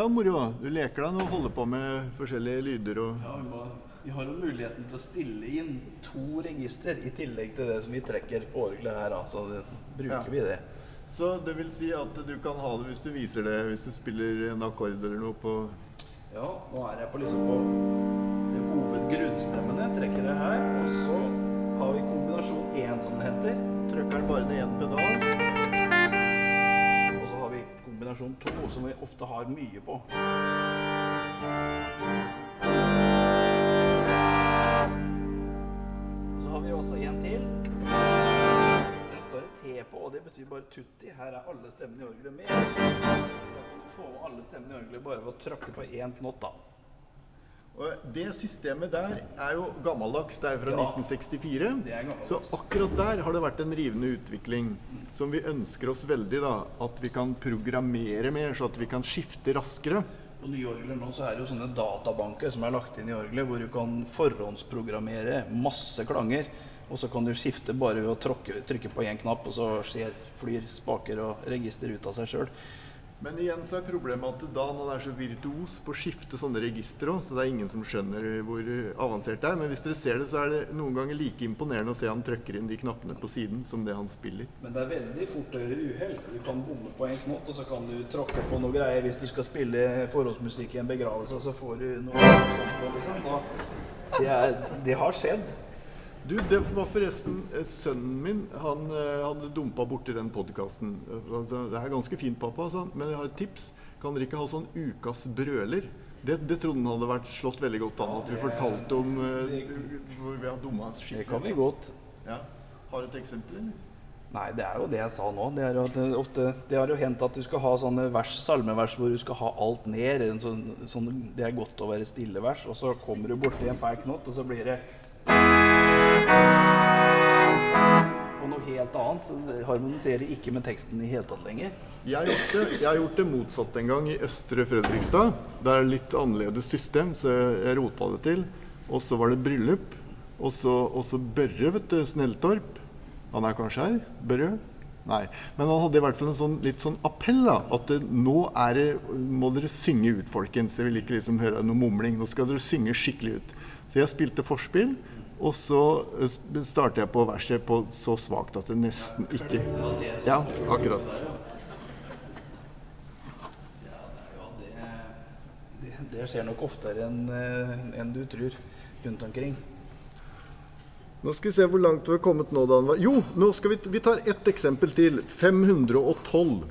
[SPEAKER 1] Dette er moro. Du leker deg nå og holder på med forskjellige lyder og
[SPEAKER 2] Ja, vi, må, vi har jo muligheten til å stille inn to register i tillegg til det som vi trekker på orgelet her. Så det, bruker
[SPEAKER 1] Ja.
[SPEAKER 2] vi det.
[SPEAKER 1] Så det vil si at du kan ha det hvis du viser det, hvis du spiller en akkord eller noe på
[SPEAKER 2] Ja, nå er jeg på liksom på hovedgrunnstemmen. Jeg trekker det her. Og så har vi kombinasjon 1, som det heter.
[SPEAKER 1] Trykker den bare ned én pedal.
[SPEAKER 2] Kombinasjon 2, som vi ofte har mye på. Så har vi også en til. Den står det T på, og det betyr bare tutti. Her er alle stemmene i orgelet med. Så kan du få alle stemmene i orgelet bare ved å tråkke på én knott, da.
[SPEAKER 1] Og det systemet der er jo gammeldags. Det er fra
[SPEAKER 2] Ja.
[SPEAKER 1] 1964.
[SPEAKER 2] Er.
[SPEAKER 1] Så akkurat der har det vært en rivende utvikling som vi ønsker oss veldig. da, At vi kan programmere mer, så at vi kan skifte raskere.
[SPEAKER 2] På nye orgler nå så er det jo sånne databanker som er lagt inn i orgelet, hvor du kan forhåndsprogrammere masse klanger. Og så kan du skifte bare ved å trykke på én knapp, og så skjer, flyr spaker og register ut av seg sjøl.
[SPEAKER 1] Men igjen så er problemet at Dan han er så virtuos på å skifte sånne registre òg, så det er ingen som skjønner hvor avansert det er. Men hvis dere ser det, så er det noen ganger like imponerende å se han trykker inn de knappene på siden som det han spiller.
[SPEAKER 2] Men det er veldig fort å gjøre uhell. Du kan bomme på en knott, og så kan du tråkke på noe greier. Hvis du skal spille forholdsmusikk i en begravelse, og så får du noe sånt på, liksom. Da, det, er, det har skjedd.
[SPEAKER 1] Du, det var forresten eh, sønnen min. Han eh, hadde dumpa borti den podkasten. Det er ganske fint, pappa, sa han, men jeg har et tips. Kan dere ikke ha sånn ukas brøler? Det, det trodde han hadde vært slått veldig godt an. At vi fortalte om eh, hvor vi har dumma oss
[SPEAKER 2] Det kan vi godt.
[SPEAKER 1] Ja. Har du et eksempel, eller?
[SPEAKER 2] Nei, det er jo det jeg sa nå. Det, er jo at det, ofte, det har jo hendt at du skal ha sånne vers, salmevers hvor du skal ha alt ned. En sånn, sånn, det er godt å være stille vers, og så kommer du borti en feil knott, og så blir det Og noe helt annet. Så det harmoniserer ikke med teksten i hele tatt lenger.
[SPEAKER 1] Jeg har, gjort det, jeg har gjort det motsatt en gang i Østre Fredrikstad. Det er litt annerledes system, så jeg rota det til. Og så var det bryllup. Og så, Børre, vet du, Snelltorp. Han er kanskje her? Børre? Nei. Men han hadde i hvert fall en sånn, litt sånn appell. da, At det, nå det, må dere synge ut, folkens. Jeg vil ikke liksom høre noe mumling. Nå skal dere synge skikkelig ut. Så jeg spilte forspill. Og så eh, starter jeg på verset på så svakt at det nesten ikke Ja, akkurat.
[SPEAKER 2] Det, det, det skjer nok oftere enn en du tror rundt omkring.
[SPEAKER 1] Nå skal vi se hvor langt vi har kommet nå. Da. Jo, nå skal vi, vi tar ett eksempel til. 512.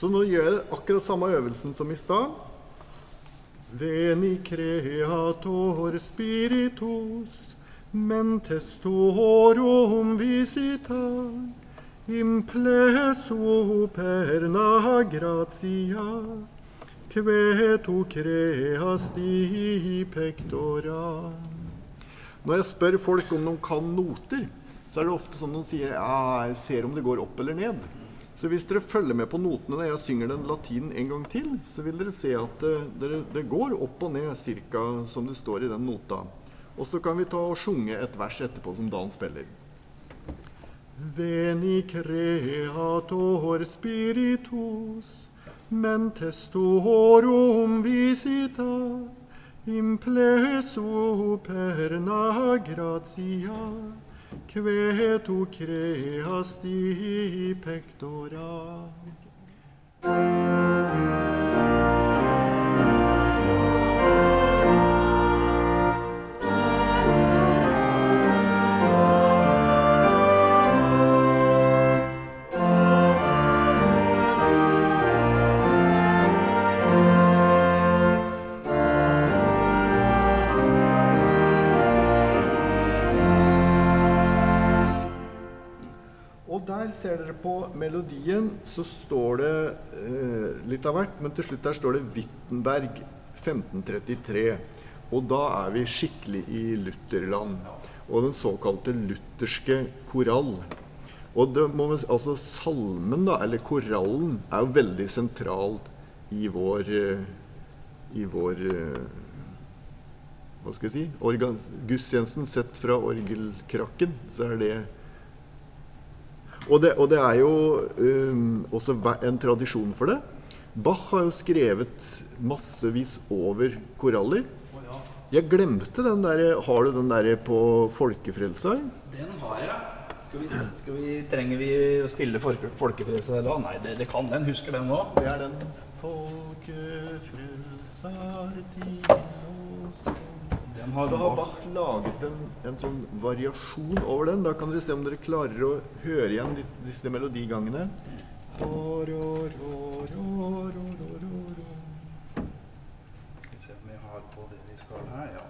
[SPEAKER 1] Så nå gjør jeg akkurat samme øvelsen som i stad. Veni creator spiritus, mentes tuorum visita, impleso perna gratia, que tu creasti pectora. Når jeg spør folk om de kan noter, så er det ofte sånn de sier ja, jeg ser om det går opp eller ned. Så hvis dere følger med på notene når jeg synger den latinen en gang til, så vil dere se at det, dere, det går opp og ned cirka som det står i den nota. Og så kan vi ta og sjunge et vers etterpå som Dan spiller. Veni creator spiritus, mentes tuorum visita, implesu perna gratia, que tu creasti pectora. Og der ser dere på melodien, så står det eh, litt av hvert, men til slutt der står det Wittenberg 1533. Og da er vi skikkelig i Lutherland. Og den såkalte lutherske korall. Og det må man, altså salmen, da, eller korallen, er jo veldig sentral i vår eh, I vår eh, Hva skal jeg si? Organ, gudstjenesten sett fra orgelkrakken, så er det og det, og det er jo um, også en tradisjon for det. Bach har jo skrevet massevis over koraller. Jeg glemte den der Har du den der på Folkefrelseren?
[SPEAKER 2] Den har jeg. Skal vi, skal vi, trenger vi å spille folke, folkefrelsa da? Nei, det, det kan den. Husker den nå.
[SPEAKER 1] Det er den
[SPEAKER 2] Den har
[SPEAKER 1] Så har
[SPEAKER 2] Bach.
[SPEAKER 1] Laget en, en sånn variasjon over den. Da kan dere se om dere klarer å høre igjen disse, disse melodigangene.
[SPEAKER 2] Skal vi se om vi har på det vi skal her. Ja.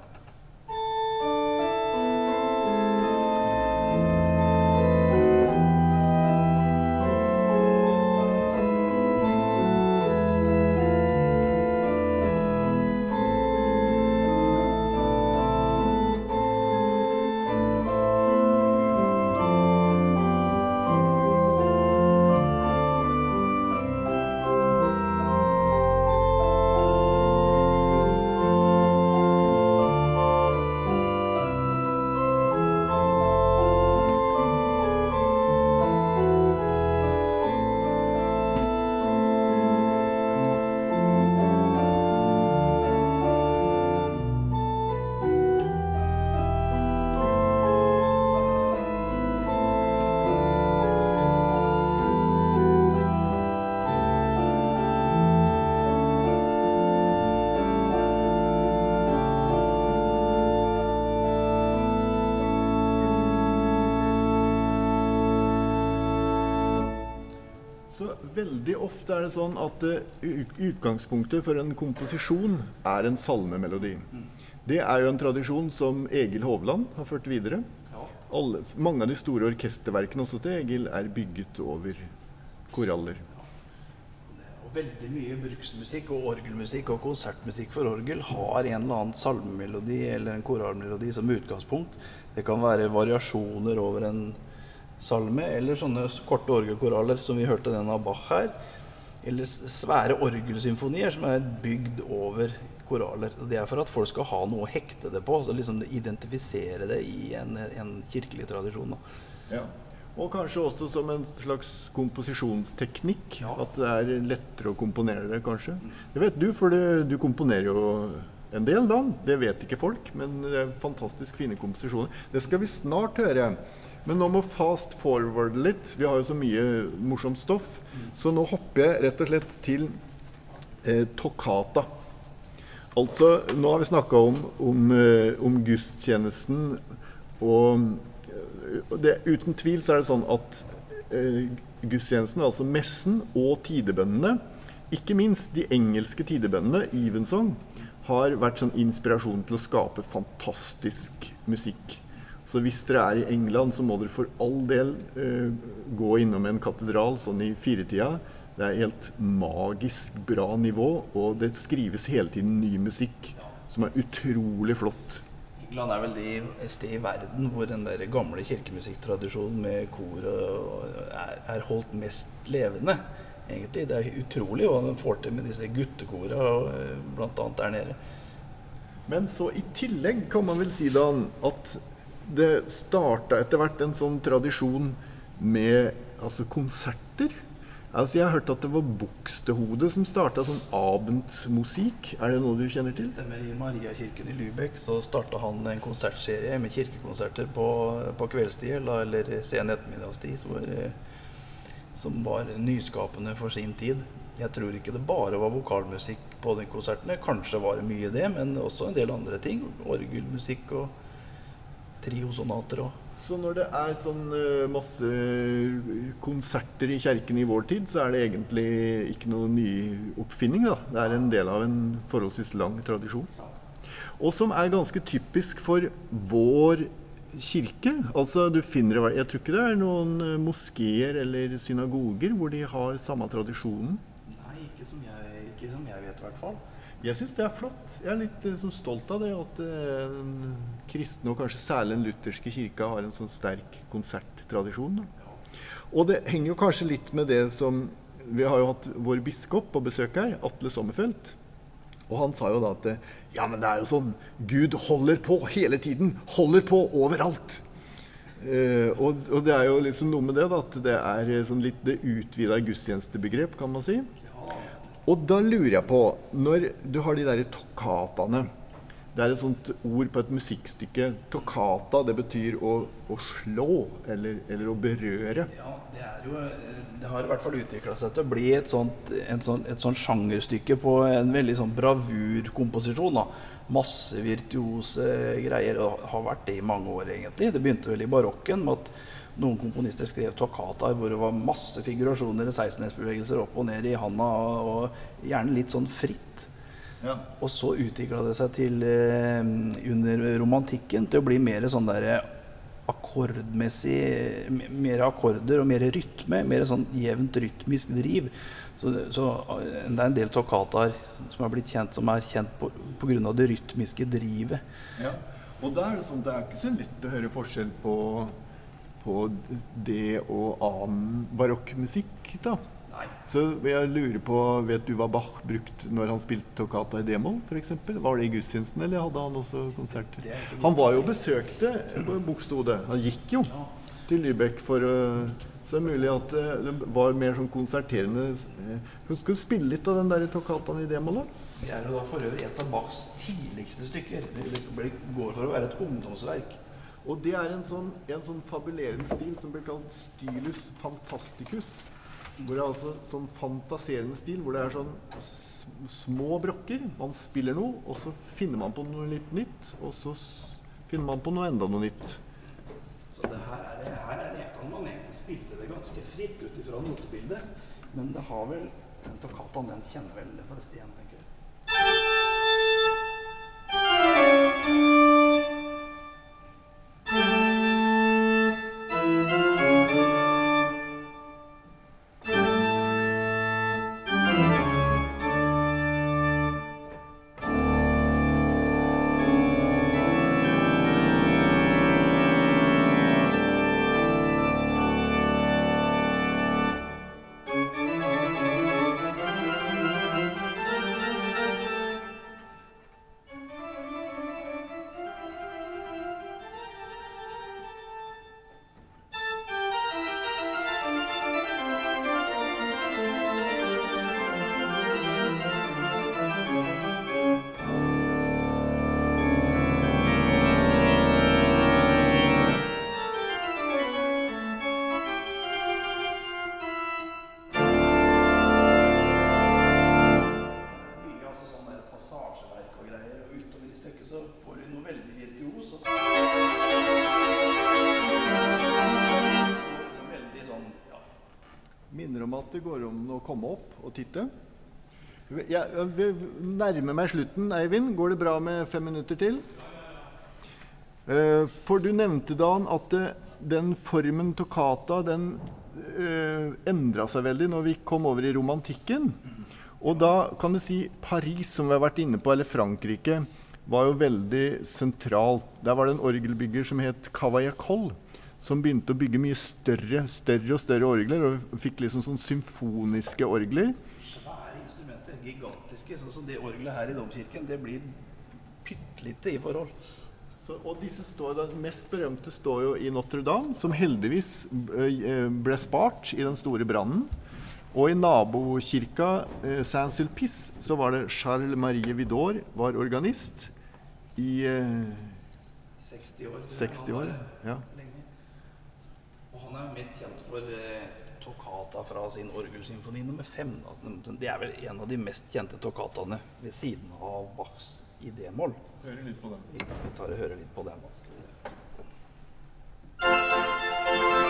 [SPEAKER 1] Så veldig ofte er det sånn at eh, utgangspunktet for en komposisjon er en salmemelodi. Det er jo en tradisjon som Egil Hovland har ført videre.
[SPEAKER 2] Ja.
[SPEAKER 1] Alle, mange av de store orkesterverkene også til Egil er bygget over koraller.
[SPEAKER 2] Og veldig mye bruksmusikk og orgelmusikk og konsertmusikk for orgel har en eller annen salmemelodi eller en koralmelodi som utgangspunkt. Det kan være variasjoner over en salme, eller sånne korte orgelkoraller som vi hørte den av Bach her. Eller svære orgelsymfonier som er bygd over koraller. Det er for at folk skal ha noe å hekte det på, så liksom identifisere det i en, en kirkelig tradisjon.
[SPEAKER 1] Ja. Og kanskje også som en slags komposisjonsteknikk.
[SPEAKER 2] Ja.
[SPEAKER 1] At det er lettere å komponere det, kanskje. Det vet du, for det, du komponerer jo en del, da. Det vet ikke folk, men det er fantastisk fine komposisjoner. Det skal vi snart høre. Men nå må fast forward litt. Vi har jo så mye morsomt stoff. Så nå hopper jeg rett og slett til eh, toccata. Altså, nå har vi snakka om, om, eh, om gudstjenesten, og det, uten tvil så er det sånn at eh, gudstjenesten, altså messen og tidebønnene, ikke minst de engelske tidebønnene, Evensong, har vært sånn inspirasjon til å skape fantastisk musikk. Så hvis dere er i England, så må dere for all del eh, gå innom en katedral sånn i firetida. Det er helt magisk bra nivå, og det skrives hele tiden ny musikk som er utrolig flott.
[SPEAKER 2] England er vel det sted i verden hvor den der gamle kirkemusikktradisjonen med kor er, er holdt mest levende. Egentlig. Det er utrolig hva de får til med disse guttekora, bl.a. blant annet der nede.
[SPEAKER 1] Men så i tillegg kan man vel si da at det starta etter hvert en sånn tradisjon med altså konserter. Altså Jeg har hørt at det var bukstehodet som starta sånn abendmusikk. Er det noe du kjenner til?
[SPEAKER 2] Stemmer. I Mariakirken i Lübeck så starta han en konsertserie med kirkekonserter på, på kveldstid eller, sen ettermiddagstid. Eh, som var nyskapende for sin tid. Jeg tror ikke det bare var vokalmusikk på de konsertene. Kanskje var det mye det, men også en del andre ting. Orgelmusikk og triosonater òg.
[SPEAKER 1] Så når det er sånn eh, masse konserter i kjerken i vår tid, så er det egentlig ikke noe nyoppfinning. da. Det er en del av en forholdsvis lang tradisjon. Og som er ganske typisk for vår kirke. Altså du finner det, Jeg tror ikke det er noen eh, moskeer eller synagoger hvor de har samme tradisjonen.
[SPEAKER 2] Nei, ikke som jeg, ikke som jeg vet, i hvert fall.
[SPEAKER 1] Jeg syns det er flott. Jeg er litt eh, sånn stolt av det at eh, den kristne, og kanskje særlig den lutherske kirka, har en sånn sterk konserttradisjon. Da. Og det henger jo kanskje litt med det som Vi har jo hatt vår biskop på besøk her, Atle Sommerfelt. Og han sa jo da at eh, ja, men det er jo sånn Gud holder på hele tiden. Holder på overalt. Eh, og, og det er jo liksom noe med det da, at det er eh, sånn litt det utvida gudstjenestebegrep, kan man si. Og da lurer jeg på, når du har de derre tokkataene Det er et sånt ord på et musikkstykke. Tokkata, det betyr å, å slå eller, eller, å berøre.
[SPEAKER 2] Ja, det er jo Det har i hvert fall utvikla seg til å bli et sånt, sånt, et sånt sjangerstykke på en veldig sånn bravurkomposisjon. da. Masse virtuose greier. Og har vært det i mange år, egentlig. Det begynte vel i barokken med at noen komponister skrev tokkataer hvor det var masse figurasjoner i 16-hetsbevegelser opp og ned i handa, og gjerne litt sånn fritt.
[SPEAKER 1] Ja.
[SPEAKER 2] Og så utvikla det seg til eh, under romantikken til å bli mer sånn derre akkordmessig Mer akkorder og mer rytme. Mer sånn jevnt rytmisk driv. Så, så eh, det er en del tokkataer som er blitt kjent som er kjent på pga. det rytmiske drivet.
[SPEAKER 1] Ja. Og da er det sånn, det er ikke så lett å høre forskjell på, på det og annen barokkmusikk, da.
[SPEAKER 2] Nei.
[SPEAKER 1] Så jeg lurer på, Vet du hva Bach brukte når han spilte toccata i d-moll, f.eks.? Var det i gudstjenesten, eller hadde han også konserter?
[SPEAKER 2] Er ikke
[SPEAKER 1] Han var jo besøkte det. Han gikk jo til Lübeck for å Så det er mulig at eh, det var mer sånn konserterende Hun skulle spille litt av den der toccataen i d-moll, da?
[SPEAKER 2] Det er jo da for øvrig et av Bachs tidligste stykker. Det det går for å være et ungdomsverk.
[SPEAKER 1] Og det er en sånn, en sånn fabulerende stil som blir kalt stylus fantasticus. Hvor det er altså sånn fantaserende stil, hvor det er sånn små brokker. Man spiller noe, og så finner man på noe litt nytt. Og så finner man på noe enda noe nytt.
[SPEAKER 2] Så det her, er, her er det, kan man egentlig spille det ganske fritt ut ifra notebildet. Men det har vel den toccataen, den kjenner vel de fleste igjen, tenker jeg.
[SPEAKER 1] Minner om at det går om å komme opp og titte. Jeg, nærmer meg slutten, Eivind. Går det bra med fem minutter til? Eh, For du nevnte, Dan, at det, den formen toccata den uh, endra seg veldig når vi kom over i romantikken. Og da kan du si Paris, som vi har vært inne på, eller Frankrike, var jo veldig sentralt. Der var det en orgelbygger som het Cavaillacol, som begynte å bygge mye større, større og større orgler, og fikk liksom sånn symfoniske orgler.
[SPEAKER 2] Svære instrumenter, gigantiske. Sånn som det orgelet her i domkirken, det blir pyttelite i forhold.
[SPEAKER 1] Så, og disse står, da, mest berømte står jo i Notre-Dame, som heldigvis eh, ble spart i den store brannen. Og i nabokirka eh, Saint-Sulpice så var det Charles Marie Vidor var organist i eh,
[SPEAKER 2] 60 år.
[SPEAKER 1] 60 år. Ja.
[SPEAKER 2] Han er mest kjent for eh, toccata fra sin orgelsymfoni nummer fem. Det er vel en av de mest kjente toccataene ved siden av Bachs i d-moll.
[SPEAKER 1] Hører litt på den.
[SPEAKER 2] Vi tar og hører litt på den. Skal vi se.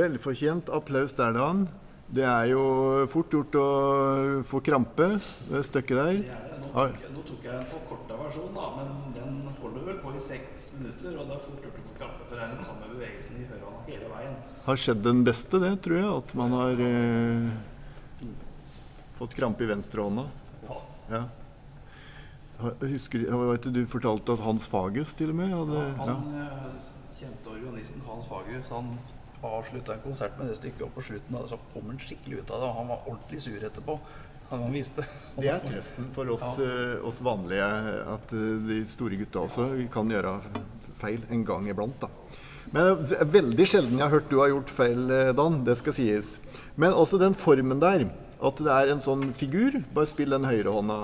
[SPEAKER 1] Velfortjent applaus der, Dan. Det er jo fort gjort å få krampe det stykket der.
[SPEAKER 2] Det det. Nå tok, nå tok jeg en forkorta versjon, da, men den holder vel på i seks minutter. Og det er fort gjort å få krampe, for det er den samme bevegelsen i høra hele veien.
[SPEAKER 1] Har skjedd den beste, det, tror jeg. At man har eh, fått krampe i venstrehånda.
[SPEAKER 2] Ja.
[SPEAKER 1] Ja. Husker, var ikke du fortalte at Hans Fagus til og med hadde ja.
[SPEAKER 2] Han ja. kjente organisten Hans fagus. han avslutta en konsert med det stykket, og på slutten da, så kom han skikkelig ut av det. og Han var ordentlig sur etterpå. Han viste.
[SPEAKER 1] Det er trøsten for oss, eh, oss vanlige, at eh, de store gutta også kan gjøre feil en gang iblant. da. Men det er veldig sjelden jeg har hørt du har gjort feil, eh, Dan. Det skal sies. Men også den formen der. At det er en sånn figur. Bare spill den høyrehånda.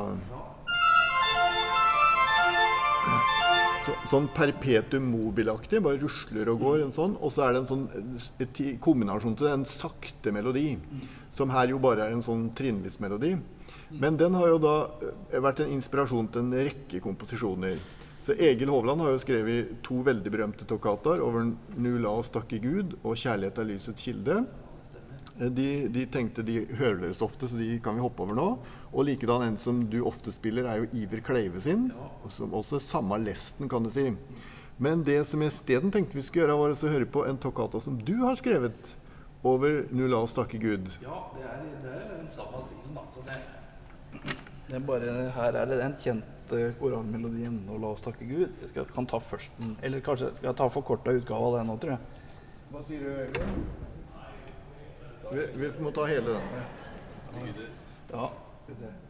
[SPEAKER 1] Sånn perpetuum mobile-aktig. Bare rusler og går. en sånn. Og så er det en sånn et, kombinasjon til det, en sakte melodi. Som her jo bare er en sånn trinnvis melodi. Men den har jo da eh, vært en inspirasjon til en rekke komposisjoner. Så Egil Hovland har jo skrevet to veldig berømte tokkataer over 'Nu la oss takke Gud' og 'Kjærlighet er lysets kilde'. Eh, De, de tenkte de hører dere så ofte, så de kan vi hoppe over nå. Og likedan en som du ofte spiller, er jo Iver Kleive sin. Som også samme lesten, kan du si. Men det som jeg isteden tenkte vi skulle gjøre, var å høre på en toccata som du har skrevet over 'Nu la oss takke Gud'.
[SPEAKER 2] Ja, det er, det er den samme stilen, da. Så det, det er bare, her er det den kjente koralmelodien 'Nå la oss takke Gud'. Jeg skal, kan ta først den, eller kanskje skal jeg ta forkorta utgave av den nå, tror jeg.
[SPEAKER 1] Hva sier du, Øyvind? Vi, vi må ta hele den.
[SPEAKER 2] Ja, skal vi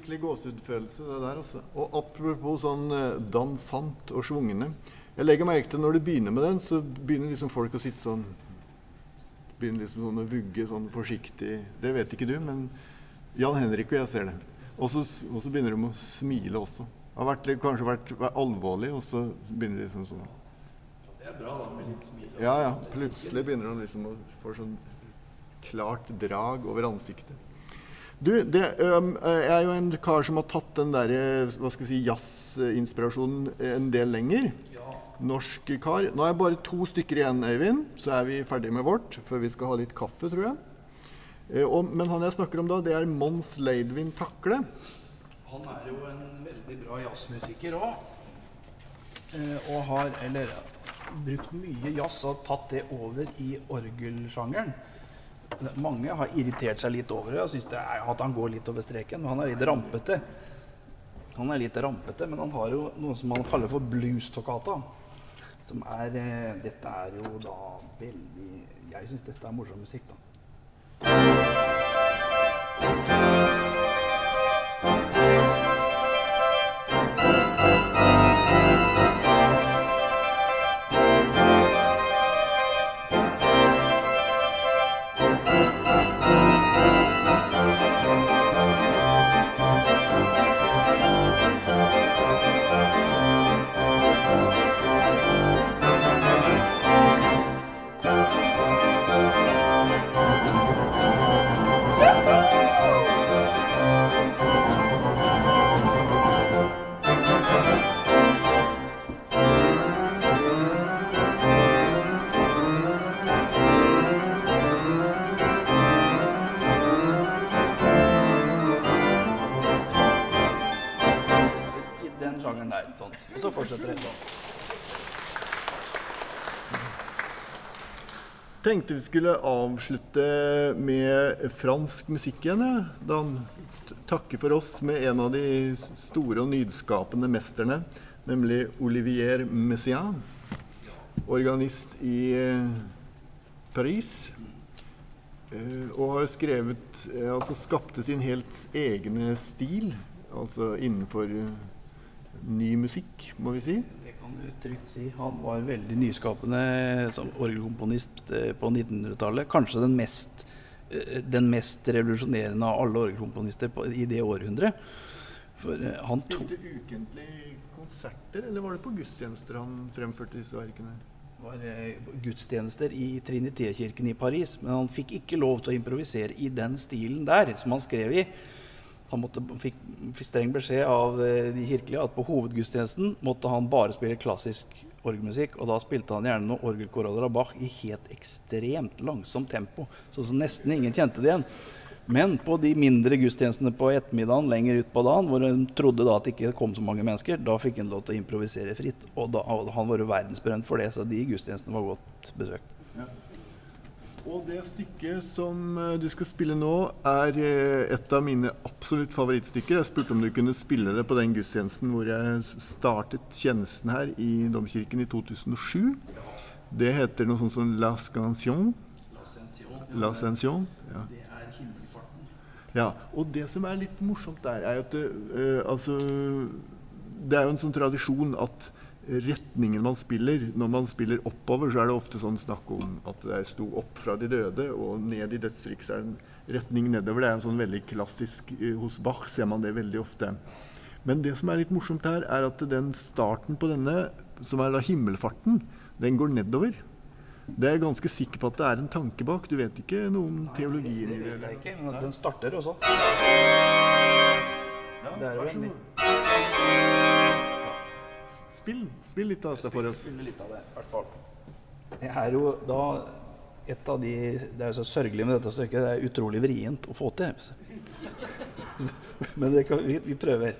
[SPEAKER 1] Skikkelig gåsehudfølelse, det der. altså. Og apropos sånn eh, dansant og svungne. Jeg legger merke til når du begynner med den, så begynner liksom folk å sitte sånn Begynner liksom sånn å vugge sånn forsiktig. Det vet ikke du, men Jan Henrik og jeg ser det. Og så, og så begynner de å smile også. Har vært, kanskje vært, vært alvorlig, og så begynner de liksom sånn
[SPEAKER 2] Det er bra, da, med litt smil.
[SPEAKER 1] Ja, ja. Plutselig begynner han liksom å få sånn klart drag over ansiktet. Du, det um, jeg er jo en kar som har tatt den der, hva skal jeg si, jazzinspirasjonen en del lenger.
[SPEAKER 2] Ja.
[SPEAKER 1] Norsk kar. Nå er det bare to stykker igjen, Øyvind, så er vi ferdig med vårt. Før vi skal ha litt kaffe, tror jeg. Eh, og, men han jeg snakker om da, det er Mons Leidvin Takle.
[SPEAKER 2] Han er jo en veldig bra jazzmusiker òg. Eh, og har eller, brukt mye jazz og tatt det over i orgelsjangeren. Mange har irritert seg litt over det og syns at han går litt over streken. Men han er litt rampete. Han er litt rampete, men han har jo noe som han kaller for blues-toccata. Som er eh, Dette er jo da veldig Jeg syns dette er morsom musikk, da.
[SPEAKER 1] Tenkte vi skulle avslutte med fransk musikk igjen. Ja. han takke for oss med en av de store og nyskapende mesterne, nemlig Olivier Messiaen. Organist i eh, Paris. Eh, og har skrevet eh, Altså skapte sin helt egne stil, altså innenfor ny musikk, må vi si.
[SPEAKER 2] Trygt si. Han var veldig nyskapende som orgelkomponist eh, på 1900-tallet. Kanskje den mest, eh, den mest revolusjonerende av alle orgelkomponister på, i det århundret. For eh, han
[SPEAKER 1] Spilte ukentlig konserter, eller var det på gudstjenester han fremførte disse verkene?
[SPEAKER 2] Det var gudstjenester i Trinité-kirken i Paris, men han fikk ikke lov til å improvisere i den stilen der, som han skrev i. Han måtte, fikk, fikk streng beskjed av eh, de kirkelige at på hovedgudstjenesten måtte han bare spille klassisk orgelmusikk, og da spilte han gjerne noen orgelkoraller av Bach i helt ekstremt langsomt tempo, Så, nesten ingen kjente det igjen. Men på de mindre gudstjenestene på ettermiddagen lenger ut på dagen, hvor en trodde da at det ikke kom så mange mennesker, da fikk han lov til å improvisere fritt. Og, da, han var jo verdensberømt for det, så de gudstjenestene var godt besøkt.
[SPEAKER 1] Og det stykket som eh, du skal spille nå, er eh, et av mine absolutt favorittstykker. Jeg spurte om du kunne spille det på den gudstjenesten hvor jeg startet tjenesten her i Domkirken i 2007. Det heter noe sånt som La Scansion. La Scansion. Ja.
[SPEAKER 2] Det er himmelfarten.
[SPEAKER 1] Ja, og det som er litt morsomt der, er at det, eh, altså, det er jo en sånn tradisjon at retningen man spiller Når man spiller oppover, så er det ofte sånn snakk om at det sto opp fra de døde, og ned i dødsriket så er en retning nedover. Det er en sånn veldig klassisk eh, Hos Bach ser man det veldig ofte. Men det som er litt morsomt her, er at den starten på denne, som er da himmelfarten, den går nedover. Det er jeg ganske sikker på at det er en tanke bak. Du vet ikke noe om teologien i
[SPEAKER 2] Det
[SPEAKER 1] det?
[SPEAKER 2] vet jeg ikke, men den starter også.
[SPEAKER 1] Ja,
[SPEAKER 2] Det er jo
[SPEAKER 1] Spill, spill litt av dette for oss.
[SPEAKER 2] Spill litt av det, i hvert fall. Det er jo da et av de Det er jo så sørgelig med dette stykket. Det er utrolig vrient å få til. Men det kan, vi, vi prøver.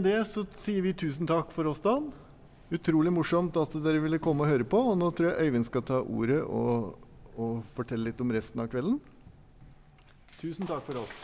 [SPEAKER 1] Med det så sier vi tusen takk for oss, Dan. Utrolig morsomt at dere ville komme og høre på. Og nå tror jeg Øyvind skal ta ordet og, og fortelle litt om resten av kvelden. Tusen takk for oss.